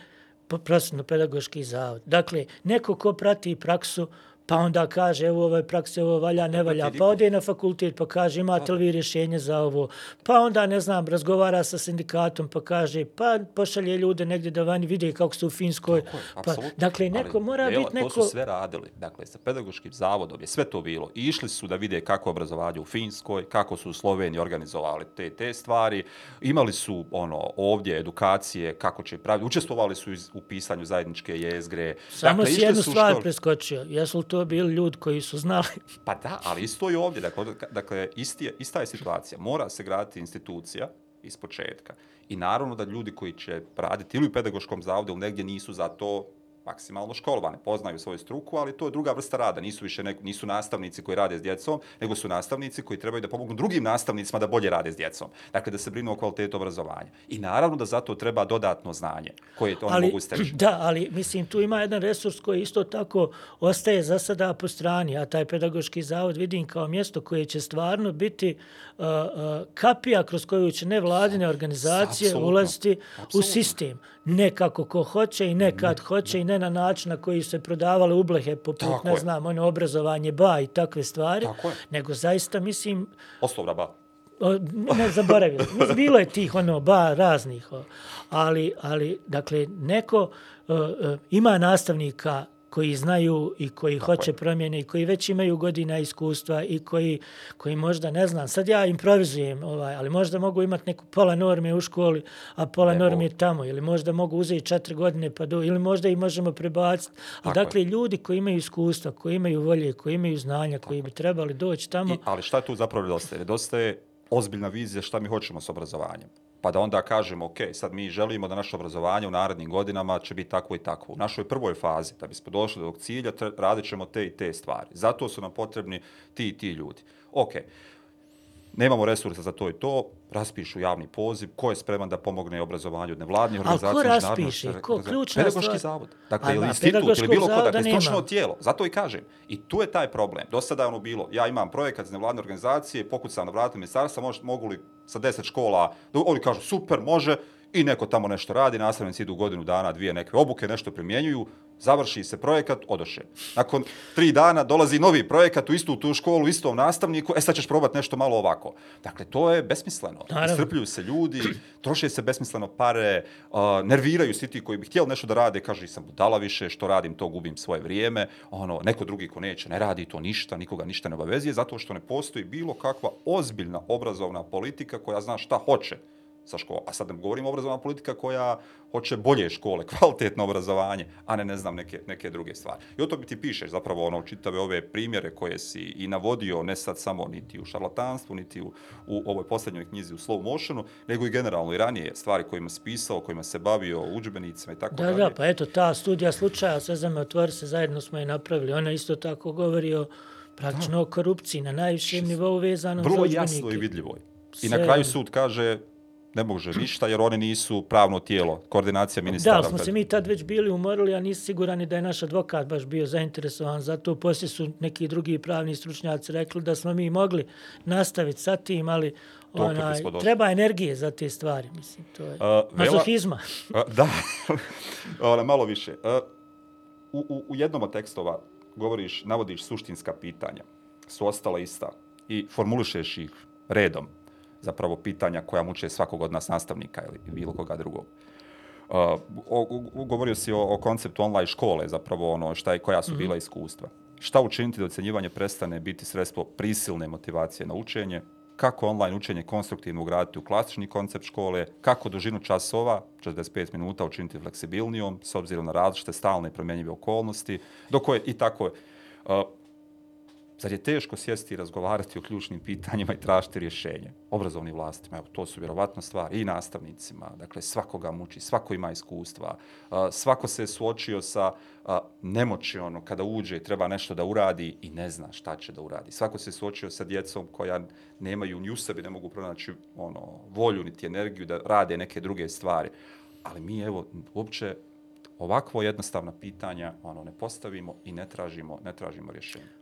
prosjedno pedagoški zavod. Dakle, neko ko prati praksu, pa onda kaže evo ovaj praksa ovo valja ne valja. pa ode na fakultet pa kaže imate li vi rješenje za ovo? Pa onda ne znam razgovara sa sindikatom pa kaže pa pošalje ljude negdje da vani vide kako su u Finskoj. Pa dakle neko Ali, mora biti neko to su sve radili. Dakle sa pedagoškim zavodom je sve to bilo. Išli su da vide kako obrazovanje u Finskoj kako su u Sloveniji organizovali te te stvari. Imali su ono ovdje edukacije kako će praviti. Učestvovali su u pisanju zajedničke jezgre. Samo dakle, jednu stvar što... preskočio. Jesu to bili ljudi koji su znali. [laughs] Pa da, ali isto je ovdje. Dakle, dakle isti ista je situacija. Mora se graditi institucija iz početka. I naravno da ljudi koji će raditi ili u pedagoškom zavodu ili negdje nisu za to maksimalno školovane, poznaju svoju struku, ali to je druga vrsta rada. Nisu više ne, nisu nastavnici koji rade s djecom, nego su nastavnici koji trebaju da pomognu drugim nastavnicima da bolje rade s djecom. Dakle, da se brinu o kvalitetu obrazovanja. I naravno da zato treba dodatno znanje koje to ali, mogu steći. [clears throat] Da, ali mislim, tu ima jedan resurs koji isto tako ostaje za sada po strani, a taj pedagoški zavod vidim kao mjesto koje će stvarno biti uh, uh, kapija kroz koju će nevladine organizacije Absolutno. ulaziti Absolutno. u sistem. Ne kako ko hoće i nekad ne, hoće ne. i ne na način na koji se prodavale ublehe poput, Tako ne je. znam, ono obrazovanje ba i takve stvari, Tako nego zaista mislim... Oslovna ba. O, ne zaboravili. Bilo je tih ono ba raznih, ali, ali dakle, neko uh, uh, ima nastavnika koji znaju i koji Tako hoće je. promjene i koji već imaju godina iskustva i koji, koji možda, ne znam, sad ja improvizujem, ovaj, ali možda mogu imati neku pola norme u školi, a pola Evo. norme je tamo, ili možda mogu uzeti četiri godine, pa do, ili možda i možemo prebaciti. A dakle, je. ljudi koji imaju iskustva, koji imaju volje, koji imaju znanja, Tako koji bi trebali doći tamo... I, ali šta je tu zapravo nedostaje? Nedostaje ozbiljna vizija šta mi hoćemo s obrazovanjem pa da onda kažemo, ok, sad mi želimo da naše obrazovanje u narednim godinama će biti tako i tako. U našoj prvoj fazi, da bismo došli do tog cilja, radit ćemo te i te stvari. Zato su nam potrebni ti i ti ljudi. Ok, nemamo resursa za to i to, raspišu javni poziv, ko je spreman da pomogne obrazovanju od nevladnih organizacija? A ko raspiše? Ko, ključna Pedagoški stvar... zavod. Dakle, ili institut, ili bilo ko, dakle, stručno tijelo. Zato i kažem. I tu je taj problem. Do sada je ono bilo, ja imam projekat za nevladne organizacije, pokucam na vratu ministarstva, mogu li sa deset škola, oni kažu super, može, i neko tamo nešto radi, nastavnici idu godinu dana, dvije neke obuke, nešto primjenjuju, završi se projekat, odoše. Nakon tri dana dolazi novi projekat u istu tu školu, istom nastavniku, e sad ćeš probati nešto malo ovako. Dakle, to je besmisleno. Istrpljuju se ljudi, troše se besmisleno pare, uh, nerviraju svi ti koji bi htjeli nešto da rade, kaže, sam budala više, što radim, to gubim svoje vrijeme, ono, neko drugi ko neće, ne radi to ništa, nikoga ništa ne obavezuje, zato što ne postoji bilo kakva ozbiljna obrazovna politika koja zna šta hoće sa školom. A sad ne govorimo o politika koja hoće bolje škole, [laughs] kvalitetno obrazovanje, a ne ne znam neke, neke druge stvari. I o to bi ti pišeš zapravo ono čitave ove primjere koje si i navodio, ne sad samo niti u šarlatanstvu, niti u, u ovoj posljednjoj knjizi u slow motionu, nego i generalno i ranije stvari kojima si pisao, kojima se bavio učbenicima i tako da, dalje. Da, pa eto, ta studija slučaja, sve za me otvori se, zajedno smo je napravili. Ona isto tako govori o praktično o korupciji na najvišem nivou vezano Vrlo za učbenike. Vrlo jasno i vidljivo. I na kraju sud kaže ne može ništa jer oni nisu pravno tijelo, koordinacija ministara. Da, smo se mi tad već bili umorili, a nisi siguran da je naš advokat baš bio zainteresovan za to. Poslije su neki drugi pravni stručnjaci rekli da smo mi mogli nastaviti sa tim, ali onaj, treba energije za te stvari, mislim, to je uh, mazohizma. Uh, da, [laughs] ona, malo više. Uh, u, u, u jednom od tekstova govoriš, navodiš suštinska pitanja, su ostala ista i formulišeš ih redom zapravo pitanja koja muče svakog od nas nastavnika ili bilo koga drugog. Uh, o, o, govorio si o, o konceptu online škole, zapravo ono šta je, koja su mm -hmm. bila iskustva. Šta učiniti da ocenjivanje prestane biti sredstvo prisilne motivacije na učenje, kako online učenje konstruktivno ugraditi u klasični koncept škole, kako dužinu časova, 45 minuta, učiniti fleksibilnijom, s obzirom na različite stalne i promjenjive okolnosti, do koje i tako je. Zar je teško sjesti i razgovarati o ključnim pitanjima i tražiti rješenje obrazovnim vlastima? Evo, to su vjerovatno stvari i nastavnicima. Dakle, svakoga muči, svako ima iskustva, svako se suočio sa nemoći ono, kada uđe i treba nešto da uradi i ne zna šta će da uradi. Svako se suočio sa djecom koja nemaju ni u sebi, ne mogu pronaći ono, volju niti energiju da rade neke druge stvari. Ali mi, evo, uopće ovakvo jednostavna pitanja ono, ne postavimo i ne tražimo, ne tražimo rješenje.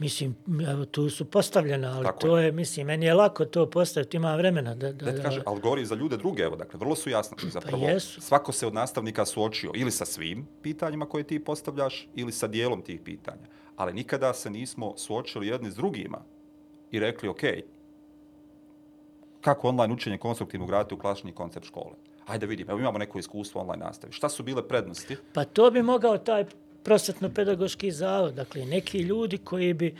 Mislim, evo, tu su postavljena, ali Tako to je. je, mislim, meni je lako to postaviti, ima vremena. Da, da, da, kaže, ali govori za ljude druge, evo, dakle, vrlo su jasno. Pa zapravo, pa jesu. svako se od nastavnika suočio ili sa svim pitanjima koje ti postavljaš, ili sa dijelom tih pitanja. Ali nikada se nismo suočili jedni s drugima i rekli, ok, kako online učenje konstruktivno graditi u klasični koncept škole? Hajde vidim, evo imamo neko iskustvo online nastavi. Šta su bile prednosti? Pa to bi mogao taj prosvetno-pedagoški zavod, dakle neki ljudi koji bi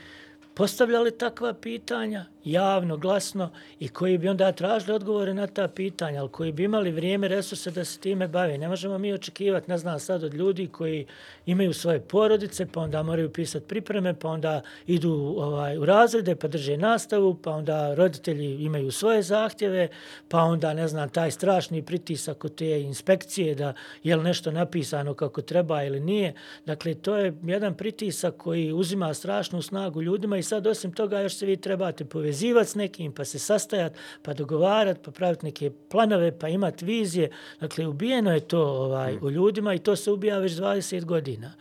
postavljali takva pitanja javno, glasno i koji bi onda tražili odgovore na ta pitanja, ali koji bi imali vrijeme, resurse da se time bave. Ne možemo mi očekivati, ne znam sad, od ljudi koji imaju svoje porodice, pa onda moraju pisati pripreme, pa onda idu ovaj, u razrede, pa drže nastavu, pa onda roditelji imaju svoje zahtjeve, pa onda, ne znam, taj strašni pritisak od te inspekcije da je li nešto napisano kako treba ili nije. Dakle, to je jedan pritisak koji uzima strašnu snagu ljudima i sad osim toga još se vi trebate povezati povezivati s nekim, pa se sastajati, pa dogovarati, pa praviti neke planove, pa imati vizije. Dakle, ubijeno je to ovaj, mm. u ljudima i to se ubija već 20 godina.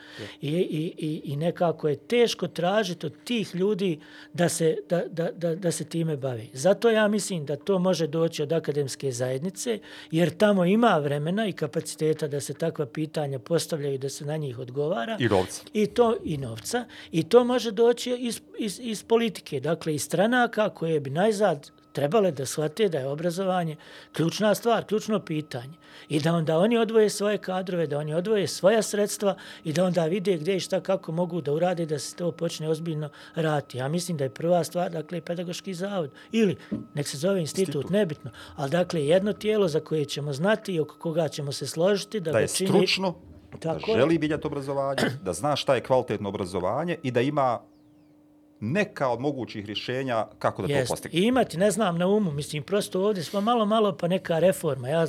I, i, i, I nekako je teško tražiti od tih ljudi da se, da, da, da, da se time bavi. Zato ja mislim da to može doći od akademske zajednice, jer tamo ima vremena i kapaciteta da se takva pitanja postavljaju da se na njih odgovara. I novca. I to i novca. I to može doći iz, iz, iz politike, dakle iz stranaka stranaka koje bi najzad trebale da shvate da je obrazovanje ključna stvar, ključno pitanje. I da onda oni odvoje svoje kadrove, da oni odvoje svoja sredstva i da onda vide gdje i šta kako mogu da urade da se to počne ozbiljno rati. Ja mislim da je prva stvar, dakle, pedagoški zavod. Ili, nek se zove institut, institut. nebitno. Ali, dakle, jedno tijelo za koje ćemo znati i oko koga ćemo se složiti. Da, da je čini... stručno, Tako da želi biljati obrazovanje, da zna šta je kvalitetno obrazovanje i da ima neka od mogućih rješenja kako da Jest. to postigne. I imati, ne znam, na umu, mislim, prosto ovdje smo malo, malo pa neka reforma. Ja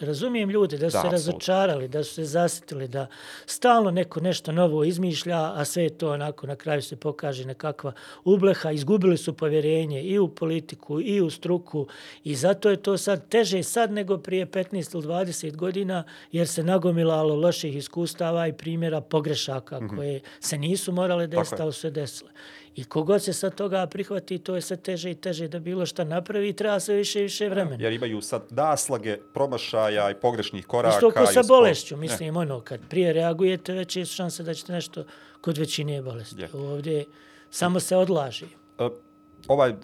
razumijem ljude da su da, se razočarali, da su se zasitili, da stalno neko nešto novo izmišlja, a sve to onako na kraju se pokaže nekakva ubleha. Izgubili su povjerenje i u politiku i u struku i zato je to sad teže sad nego prije 15 ili 20 godina jer se nagomilalo loših iskustava i primjera pogrešaka mm -hmm. koje se nisu morale desiti, ali sve desile. I kogod se sad toga prihvati, to je sve teže i teže da bilo šta napravi i treba sve više i više vremena. Jer imaju sad naslage promašaja i pogrešnih koraka. Isto ko sa bolešću, mislim, ne. ono, kad prije reagujete, već je šanse da ćete nešto kod većine bolesti. Je. Ovdje samo se odlaži. E, ovaj, e,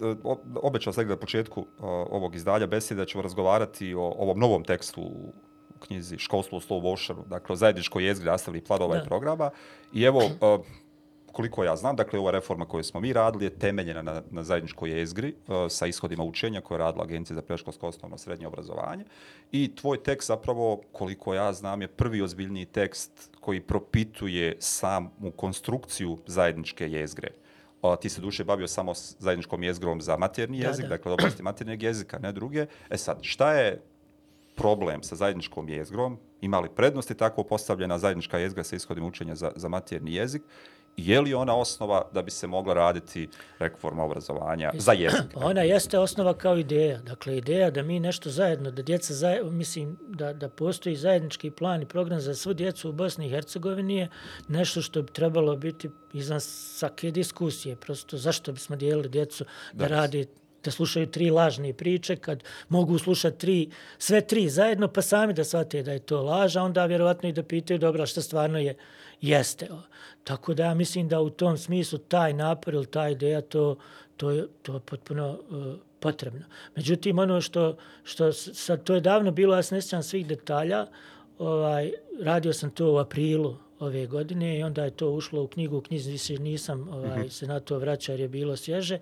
obećao sam na početku ovog izdalja besede da ćemo razgovarati o ovom novom tekstu u knjizi Školstvo u slow motionu, dakle o zajedničkoj jezgri nastavnih planova i programa. I evo, e, koliko ja znam, dakle, ova reforma koju smo mi radili je temeljena na, na zajedničkoj jezgri uh, sa ishodima učenja koje je radila Agencija za preškolsko osnovno srednje obrazovanje. I tvoj tekst zapravo, koliko ja znam, je prvi ozbiljniji tekst koji propituje samu konstrukciju zajedničke jezgre. Uh, ti se duše bavio samo s zajedničkom jezgrom za materni jezik, da, da. dakle, oblasti maternijeg jezika, ne druge. E sad, šta je problem sa zajedničkom jezgrom? Imali prednosti tako postavljena zajednička jezgra sa ishodim učenja za, za materni jezik? Je li ona osnova da bi se mogla raditi reforma obrazovanja za jezik? [clears throat] Ona jeste osnova kao ideja. Dakle, ideja da mi nešto zajedno, da djeca zajedno, mislim da, da postoji zajednički plan i program za svu djecu u Bosni i Hercegovini je nešto što bi trebalo biti izvan svake diskusije. Prosto zašto bismo dijelili djecu da, da radi da slušaju tri lažne priče, kad mogu slušati tri, sve tri zajedno, pa sami da shvate da je to laža, onda vjerovatno i da pitaju, dobro, šta stvarno je, jeste. Tako da ja mislim da u tom smislu taj napor ili ta ideja, to, to, je, to je potpuno uh, potrebno. Međutim, ono što, što sad, to je davno bilo, ja se ne svih detalja, ovaj, radio sam to u aprilu ove godine i onda je to ušlo u knjigu, u knjizi više nisam ovaj, -hmm. se na to vraćao jer je bilo svježe,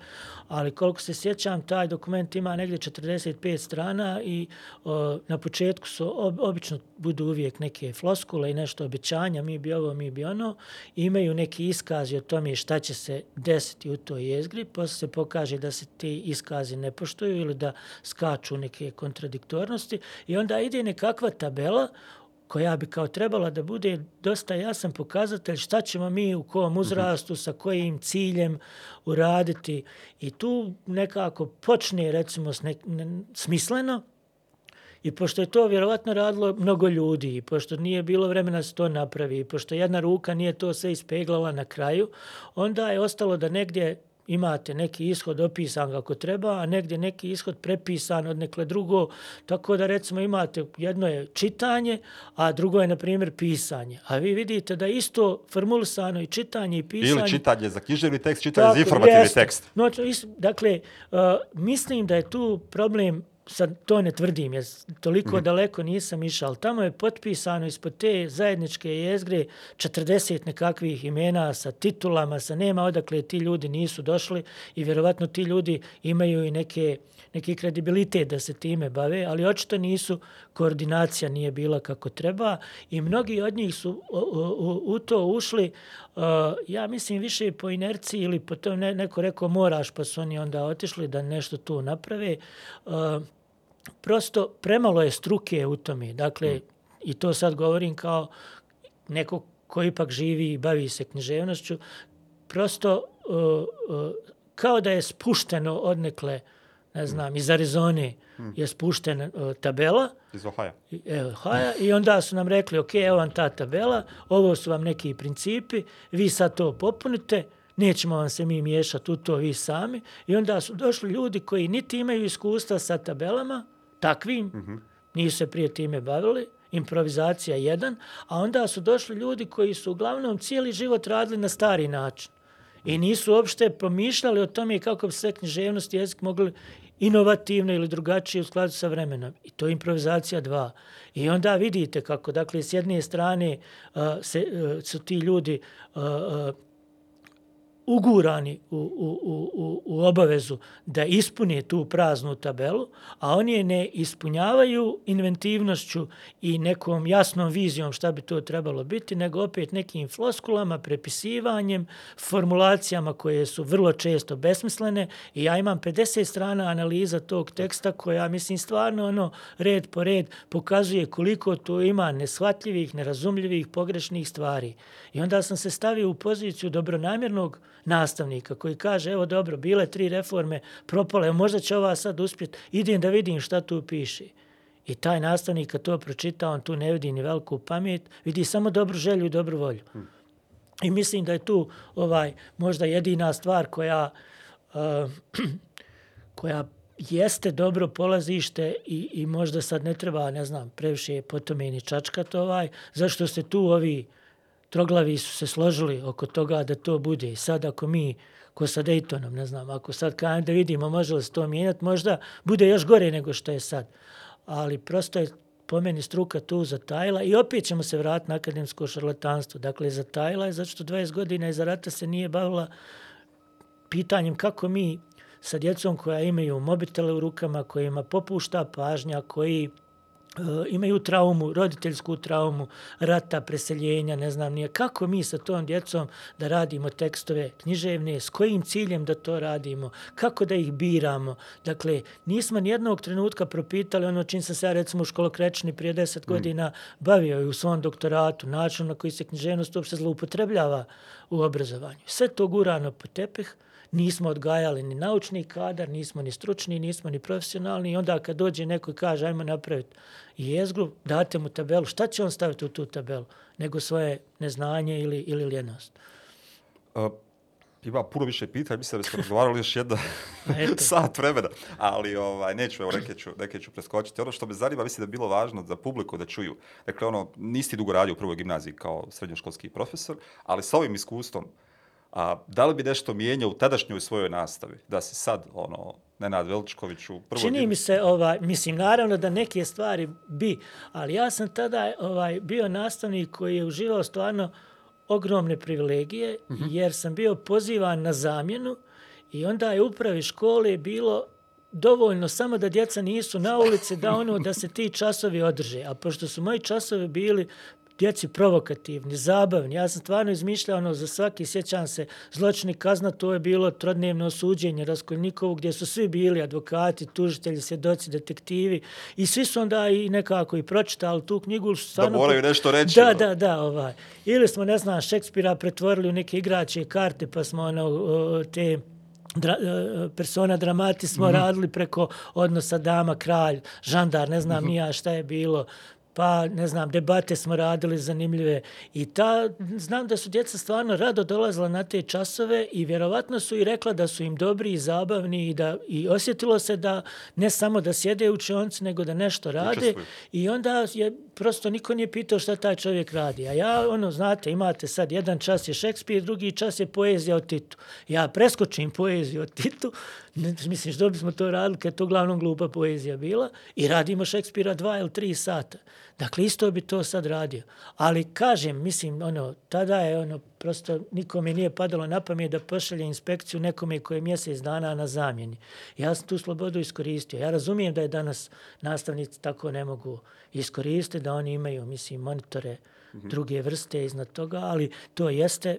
ali koliko se sjećam, taj dokument ima negdje 45 strana i o, na početku su ob, obično budu uvijek neke floskule i nešto obećanja, mi bi ovo, mi bi ono, imaju neki iskazi o tome šta će se desiti u toj jezgri, posle se pokaže da se ti iskazi ne poštuju ili da skaču neke kontradiktornosti i onda ide nekakva tabela koja bi kao trebala da bude dosta jasan pokazatelj šta ćemo mi u kom mhm. uzrastu, sa kojim ciljem uraditi. I tu nekako počne, recimo, ne, ne, smisleno, I pošto je to vjerovatno radilo mnogo ljudi, i pošto nije bilo vremena da se to napravi, i pošto jedna ruka nije to sve ispeglala na kraju, onda je ostalo da negdje imate neki ishod opisan kako treba, a negdje neki ishod prepisan od nekle drugo, tako da recimo imate jedno je čitanje, a drugo je na primjer pisanje. A vi vidite da isto formulisano i čitanje i pisanje... Ili čitanje za književni tekst, čitanje za informativni jest. tekst. No, dakle, uh, mislim da je tu problem sad to ne tvrdim, jer toliko mm. daleko nisam išao, ali tamo je potpisano ispod te zajedničke jezgre 40 nekakvih imena sa titulama, sa nema odakle ti ljudi nisu došli i vjerovatno ti ljudi imaju i neke, neki kredibilitet da se time bave, ali očito nisu, koordinacija nije bila kako treba i mnogi od njih su u, u, u to ušli, uh, ja mislim više po inerciji ili po to ne, neko rekao moraš pa su oni onda otišli da nešto tu naprave. Uh, prosto premalo je struke u tome. Dakle, mm. i to sad govorim kao neko ko ipak živi i bavi se književnošću, prosto uh, uh, kao da je spušteno odnekle, ne mm. znam, mm. iz Arizone mm. je spuštena uh, tabela. Iz Ohaja. Evo, Ohaja. I onda su nam rekli, ok, evo vam ta tabela, ovo su vam neki principi, vi sad to popunite, nećemo vam se mi miješati u to vi sami. I onda su došli ljudi koji niti imaju iskustva sa tabelama, takvim, mm -hmm. nisu se prije time bavili, improvizacija jedan, a onda su došli ljudi koji su uglavnom cijeli život radili na stari način. I nisu uopšte promišljali o tome kako bi se književnost i jezik mogli inovativno ili drugačije u skladu sa vremenom. I to je improvizacija dva. I onda vidite kako, dakle, s jedne strane uh, se, uh, su ti ljudi uh, uh, ugurani u, u, u, u obavezu da ispune tu praznu tabelu, a oni je ne ispunjavaju inventivnošću i nekom jasnom vizijom šta bi to trebalo biti, nego opet nekim floskulama, prepisivanjem, formulacijama koje su vrlo često besmislene i ja imam 50 strana analiza tog teksta koja, mislim, stvarno ono, red po red pokazuje koliko to ima neshvatljivih, nerazumljivih, pogrešnih stvari. I onda sam se stavio u poziciju dobronamjernog nastavnika koji kaže, evo dobro, bile tri reforme, propale, možda će ova sad uspjeti, idem da vidim šta tu piše. I taj nastavnik kad to pročita, on tu ne vidi ni veliku pamet, vidi samo dobru želju i dobru volju. I mislim da je tu ovaj možda jedina stvar koja uh, [clears throat] koja jeste dobro polazište i, i možda sad ne treba, ne znam, previše po tome ni čačkat ovaj, zašto se tu ovi troglavi su se složili oko toga da to bude. I sad ako mi, ko sa Daytonom, ne znam, ako sad kajem da vidimo može li se to mijenjati, možda bude još gore nego što je sad. Ali prosto je po meni struka tu za Tajla i opet ćemo se vratiti na akademsko šarlatanstvo. Dakle, za Tajla je zato što 20 godina iza rata se nije bavila pitanjem kako mi sa djecom koja imaju mobitele u rukama, kojima popušta pažnja, koji imaju traumu, roditeljsku traumu, rata, preseljenja, ne znam nije. Kako mi sa tom djecom da radimo tekstove književne, s kojim ciljem da to radimo, kako da ih biramo. Dakle, nismo nijednog trenutka propitali ono čim sam se ja recimo u školokrečni prije deset mm. godina bavio i u svom doktoratu, način na koji se književnost uopšte zloupotrebljava u obrazovanju. Sve to gurano po tepih, nismo odgajali ni naučni kadar, nismo ni stručni, nismo ni profesionalni i onda kad dođe neko i kaže ajmo napraviti jezgru, date mu tabelu, šta će on staviti u tu tabelu? Nego svoje neznanje ili, ili ljenost. Uh, ima puno više pitanja, mislim da smo razgovarali još jedna [laughs] [laughs] sat vremena, ali ovaj, neću, evo, neke ću, neke ću preskočiti. Ono što me zanima, mislim da je bilo važno za publiku da čuju. Dakle, ono, nisi dugo radio u prvoj gimnaziji kao srednjoškolski profesor, ali sa ovim iskustvom A da li bi nešto mijenjao u tadašnjoj svojoj nastavi? Da se sad, ono, Nenad Veličković u prvoj... Čini mi se, ovaj, mislim, naravno da neke stvari bi, ali ja sam tada ovaj, bio nastavnik koji je uživao stvarno ogromne privilegije, uh -huh. jer sam bio pozivan na zamjenu i onda je upravi škole bilo dovoljno samo da djeca nisu na ulici, da ono da se ti časovi održe. A pošto su moji časovi bili djeci provokativni, zabavni. Ja sam stvarno izmišljao ono za svaki, sjećam se, zločini kazna, to je bilo trodnevno osuđenje Raskolnikovu, gdje su svi bili advokati, tužitelji, svjedoci, detektivi i svi su onda i nekako i pročitali tu knjigu. Stvarno, da moraju nešto reći. Da, da, da, ovaj. Ili smo, ne znam, Šekspira pretvorili u neke igrače i karte, pa smo ono, te dra, persona dramati smo mm -hmm. radili preko odnosa dama, kralj, žandar, ne znam mm -hmm. nija šta je bilo, pa ne znam, debate smo radili zanimljive i ta, znam da su djeca stvarno rado dolazila na te časove i vjerovatno su i rekla da su im dobri i zabavni i da i osjetilo se da ne samo da sjede u učionci, nego da nešto rade i onda je prosto niko nije pitao šta taj čovjek radi. A ja, ono, znate, imate sad jedan čas je Šekspir, drugi čas je poezija od Titu. Ja preskočim poeziju od Titu, ne, mislim, što bismo to radili kad je to glavnom glupa poezija bila i radimo Šekspira dva ili tri sata. Dakle, isto bi to sad radio. Ali kažem, mislim, ono, tada je ono, prosto nikome nije padalo na pamet da pošalje inspekciju nekome koje je mjesec dana na zamjeni. Ja sam tu slobodu iskoristio. Ja razumijem da je danas nastavnici tako ne mogu iskoristiti, da oni imaju, mislim, monitore mm -hmm. druge vrste iznad toga, ali to jeste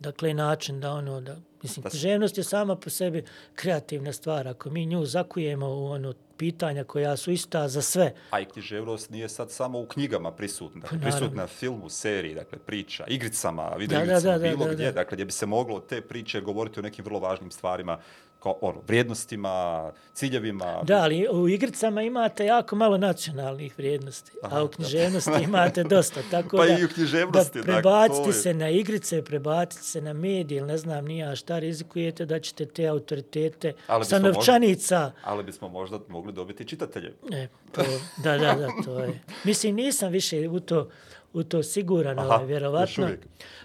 dakle način da ono da mislim književnost je sama po sebi kreativna stvar ako mi nju zakujemo u ono pitanja koja su ista za sve. A i književnost nije sad samo u knjigama prisutna. Dakle, prisutna u filmu, seriji, dakle, priča, igricama, video da, igricama, da, da, bilo da, da, gdje. Da. Dakle, gdje bi se moglo te priče govoriti o nekim vrlo važnim stvarima kao ono, vrijednostima, ciljevima. Da, ali u igricama imate jako malo nacionalnih vrijednosti, Aha, a u književnosti da. imate dosta. [laughs] Tako pa da, i u književnosti. Da prebaciti dakle, se na igrice, prebaciti se na medije, ne znam nija šta rizikujete da ćete te autoritete sa novčanica. Možda, ali bismo možda mogli dobiti čitatelje. E, to, da, da, da, to je. Mislim, nisam više u to, u to siguran, Aha, ovaj, vjerovatno.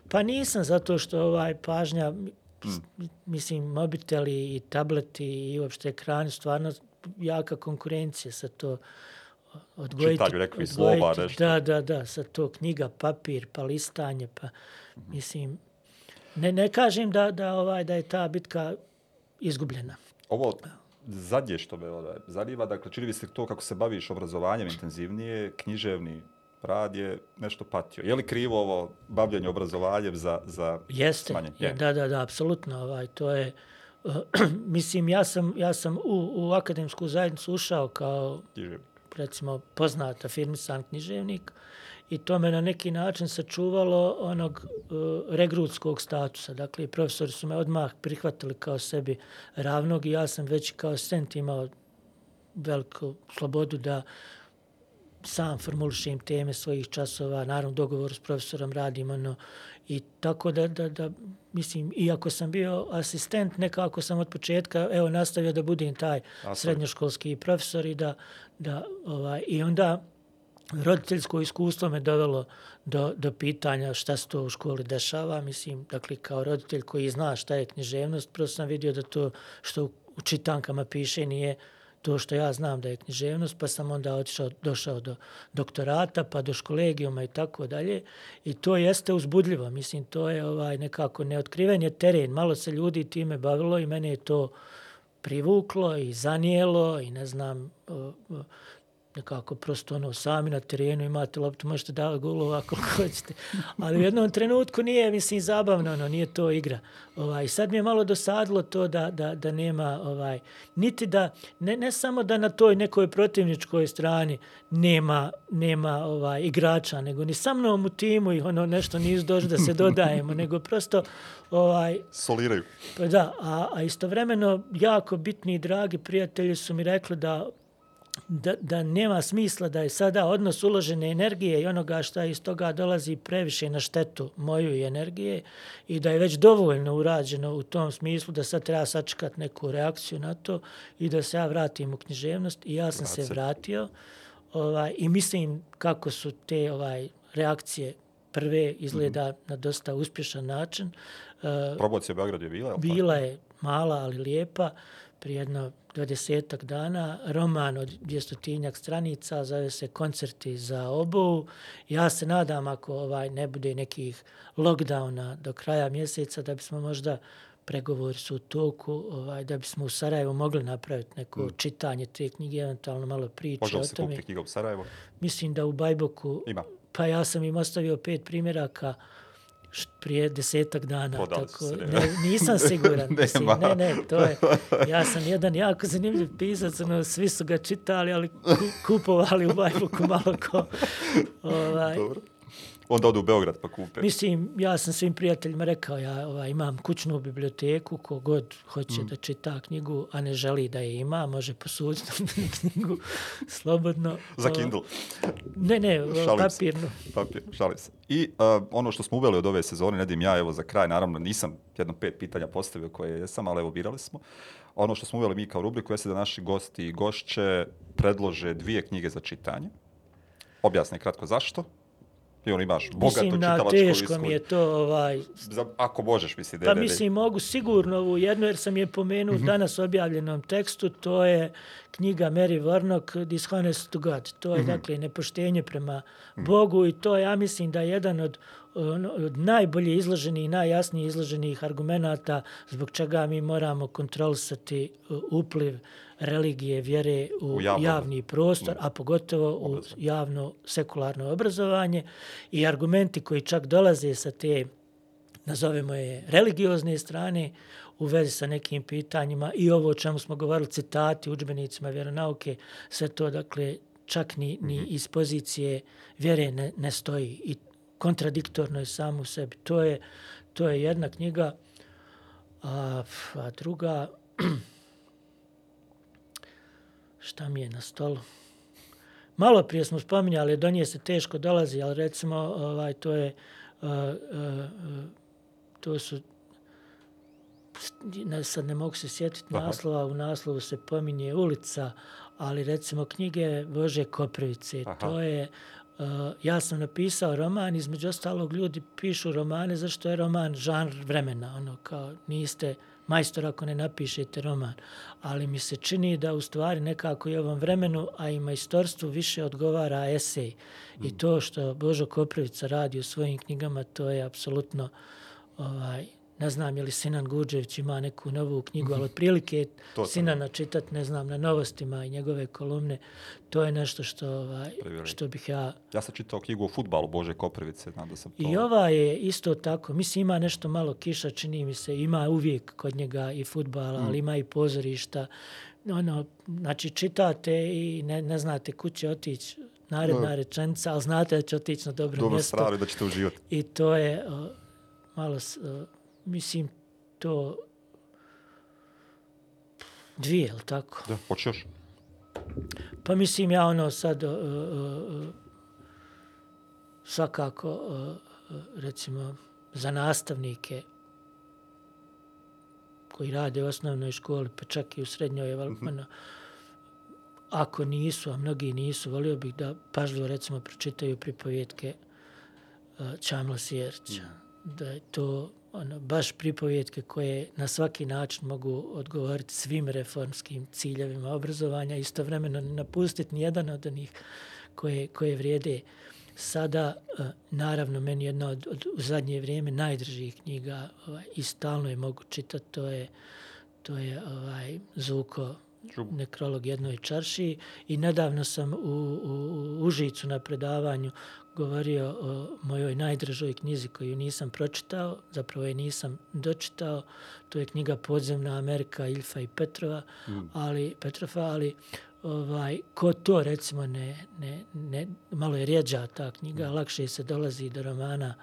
Pa nisam, zato što ovaj pažnja, mm. mislim, mobiteli i tableti i uopšte ekrani, stvarno jaka konkurencija sa to odgojiti. Čitanju nekakvih slova, nešto. Da, da, da, sa to knjiga, papir, pa listanje, pa mm. mislim, ne, ne kažem da, da, ovaj, da je ta bitka izgubljena. Ovo zadnje što me ovaj, zanima, dakle, čini mi se to kako se baviš obrazovanjem intenzivnije, književni rad je nešto patio. Je li krivo ovo bavljanje obrazovanjem za, za Jeste, smanjenje? Je, da, da, da, apsolutno. Ovaj, to je, uh, [clears throat] mislim, ja sam, ja sam u, u akademsku zajednicu ušao kao, književnik. recimo, poznata firmisan književnik i to me na neki način sačuvalo onog uh, regrutskog statusa. Dakle, profesori su me odmah prihvatili kao sebi ravnog i ja sam već kao sent imao veliku slobodu da sam formulišem teme svojih časova, naravno dogovor s profesorom radim, ono, i tako da, da, da, mislim, iako sam bio asistent, nekako sam od početka, evo, nastavio da budem taj Asaj. srednjoškolski profesor i da, da, ovaj, i onda roditeljsko iskustvo me dovelo do, do pitanja šta se to u školi dešava, mislim, dakle, kao roditelj koji zna šta je književnost, prosto sam vidio da to što u čitankama piše nije to što ja znam da je književnost, pa sam onda otišao, došao do doktorata, pa do školegijuma i tako dalje. I to jeste uzbudljivo. Mislim, to je ovaj nekako neotkriven je teren. Malo se ljudi time bavilo i mene je to privuklo i zanijelo i ne znam, nekako prosto ono sami na terenu imate loptu, možete davati golova ako [laughs] hoćete. Ali u jednom trenutku nije, mislim, zabavno, ono, nije to igra. Ovaj, sad mi je malo dosadilo to da, da, da nema, ovaj, niti da, ne, ne samo da na toj nekoj protivničkoj strani nema, nema ovaj, igrača, nego ni sa mnom u timu i ono nešto nisu došli da se [laughs] dodajemo, nego prosto ovaj, soliraju. Pa da, a, a istovremeno jako bitni i dragi prijatelji su mi rekli da da, da nema smisla da je sada odnos uložene energije i onoga što iz toga dolazi previše na štetu moju i energije i da je već dovoljno urađeno u tom smislu da sad treba sačekati neku reakciju na to i da se ja vratim u književnost i ja sam Vraci. se vratio ovaj, i mislim kako su te ovaj reakcije prve izgleda mm -hmm. na dosta uspješan način. Promocija u Beogradu je bila? tako? Bila je mala, ali lijepa, prije jedno dvadesetak dana. Roman od dvjestotinjak stranica, zove se Koncerti za obovu. Ja se nadam, ako ovaj ne bude nekih lockdowna do kraja mjeseca, da bismo možda pregovori su u toku, ovaj, da bismo u Sarajevu mogli napraviti neko mm. čitanje te knjige, eventualno malo priče Može o li se tome. kupiti knjiga u Sarajevu? Mislim da u Bajboku, Ima. pa ja sam im ostavio pet primjeraka prije desetak dana. Prodali su tako, se, ne? ne, nisam [laughs] siguran. mislim, ne, ne, to je, ja sam jedan jako zanimljiv pisac, ono, svi su ga čitali, ali ku, kupovali u Bajboku malo ko, [laughs] ovaj, Dobro. Onda odu u Beograd pa kupe. Mislim, ja sam svim prijateljima rekao, ja ovaj, imam kućnu biblioteku, kogod hoće mm. da čita knjigu, a ne želi da je ima, može posuditi [laughs] knjigu slobodno. Za Kindle. Ne, ne, Šalim se. papirnu. Papir, šalim se. I uh, ono što smo uveli od ove sezone, Nedim ja, evo za kraj, naravno nisam jedno pet pitanja postavio koje jesam, ali evo birali smo. Ono što smo uveli mi kao rubriku jeste da naši gosti i gošće predlože dvije knjige za čitanje. Objasne kratko zašto. I on imaš bogato Mislim, na čitalačko teško mi je iskustvo. to, ovaj, Za, ako možeš, misli, da pa mislim, mogu sigurno ovu jednu, jer sam je pomenuo Mhm. u danas objavljenom tekstu, to je knjiga Mary Warnock, Dishonest to God. To je, Mhm. dakle, nepoštenje prema Bogu i to, ja mislim, da je jedan od, ono, od najbolje izloženih i najjasnije izloženih argumenata zbog čega mi moramo kontrolisati upliv religije, vjere u, U javno- javni prostor, a pogotovo u javno sekularno obrazovanje. I argumenti koji čak dolaze sa te nazovemo je religiozne strane u vezi sa nekim pitanjima. I ovo o čemu smo govorili, citati, učbenicima vjeronauke, sve to, dakle, čak ni, ni iz pozicije vjere ne, ne stoji. I kontradiktorno je samo u sebi. To je, to je jedna knjiga, a, a druga, [clears throat] šta mi je na stolu? Malo prije smo spominjali, do nje se teško dolazi, ali recimo ovaj, to je uh, uh, uh, to su ne, sad ne mogu se sjetiti Aha. naslova, u naslovu se pominje ulica, ali recimo knjige Bože Koprivice, Aha. to je Uh, ja sam napisao roman, između ostalog ljudi pišu romane zašto je roman žanr vremena, ono kao niste majstor ako ne napišete roman, ali mi se čini da u stvari nekako i ovom vremenu, a i majstorstvu više odgovara esej. I to što Božo Koprivica radi u svojim knjigama, to je apsolutno ovaj, ne znam je li Sinan Guđević ima neku novu knjigu, ali otprilike [laughs] To sam- Sinana čitat, ne znam, na novostima i njegove kolumne, to je nešto što, ovaj, što bih ja... Ja sam čitao knjigu o futbalu Bože Koprivice, znam da sam to... I ova je isto tako, mislim ima nešto malo kiša, čini mi se, ima uvijek kod njega i futbala, Mm. ali ima i pozorišta. Ono, znači čitate i ne, ne znate kud će otići naredna rečenica, ali znate da će otići na dobro, Dobro mjesto. stranu i da ćete uživati. I to je o, malo, o, mislim, to dvije, je li tako? Da, hoće još? Pa mislim ja ono sad o, o, svakako o, recimo za nastavnike koji rade u osnovnoj školi, pa čak i u srednjoj, je mm -hmm. ako nisu, a mnogi nisu, volio bih da pažljivo recimo pročitaju pripovjetke uh, Čamla Sjerića. Da je to ono, baš pripovjetke koje na svaki način mogu odgovoriti svim reformskim ciljevima obrazovanja, istovremeno ne napustiti nijedan od onih koje, koje vrijede sada, uh, naravno, meni jedna od, od u zadnje vrijeme najdržih knjiga ovaj, i stalno je mogu čitati, to je, to je ovaj, Zuko Čubu. nekrolog jednoj čaršiji i nedavno sam u, u, u Užicu na predavanju govorio o mojoj najdražoj knjizi koju nisam pročitao, zapravo je nisam dočitao, to je knjiga Podzemna Amerika Ilfa i Petrova, mm. ali Petrova, ali ovaj ko to recimo ne, ne, ne malo je rjeđa ta knjiga, mm. lakše se dolazi do romana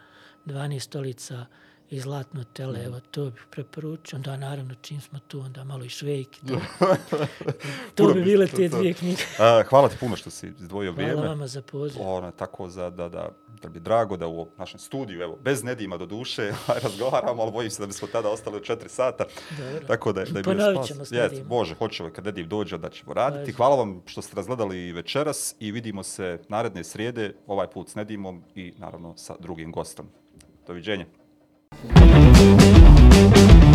12 stolica i Zlatno tele, evo to bih preporučio. Onda naravno čim smo tu, onda malo i švejki. To, [laughs] to bi bile te dvije knjige. A, hvala ti puno što si izdvojio Hvala vrijeme. vama za poziv. Ono, tako za, da, da, da bi drago da u našem studiju, evo, bez Nedima do duše, [laughs] razgovaramo, ali bojim se da bismo tada ostali od četiri sata. Dobro. Tako da, je- da je Ponovit spas. ćemo s. Bože, hoćemo kad Nedim dođe da ćemo raditi. Ajde. Hvala vam što ste razgledali večeras i vidimo se naredne srijede, ovaj put s Nedimom i naravno sa drugim gostom. Doviđenja. Thank you.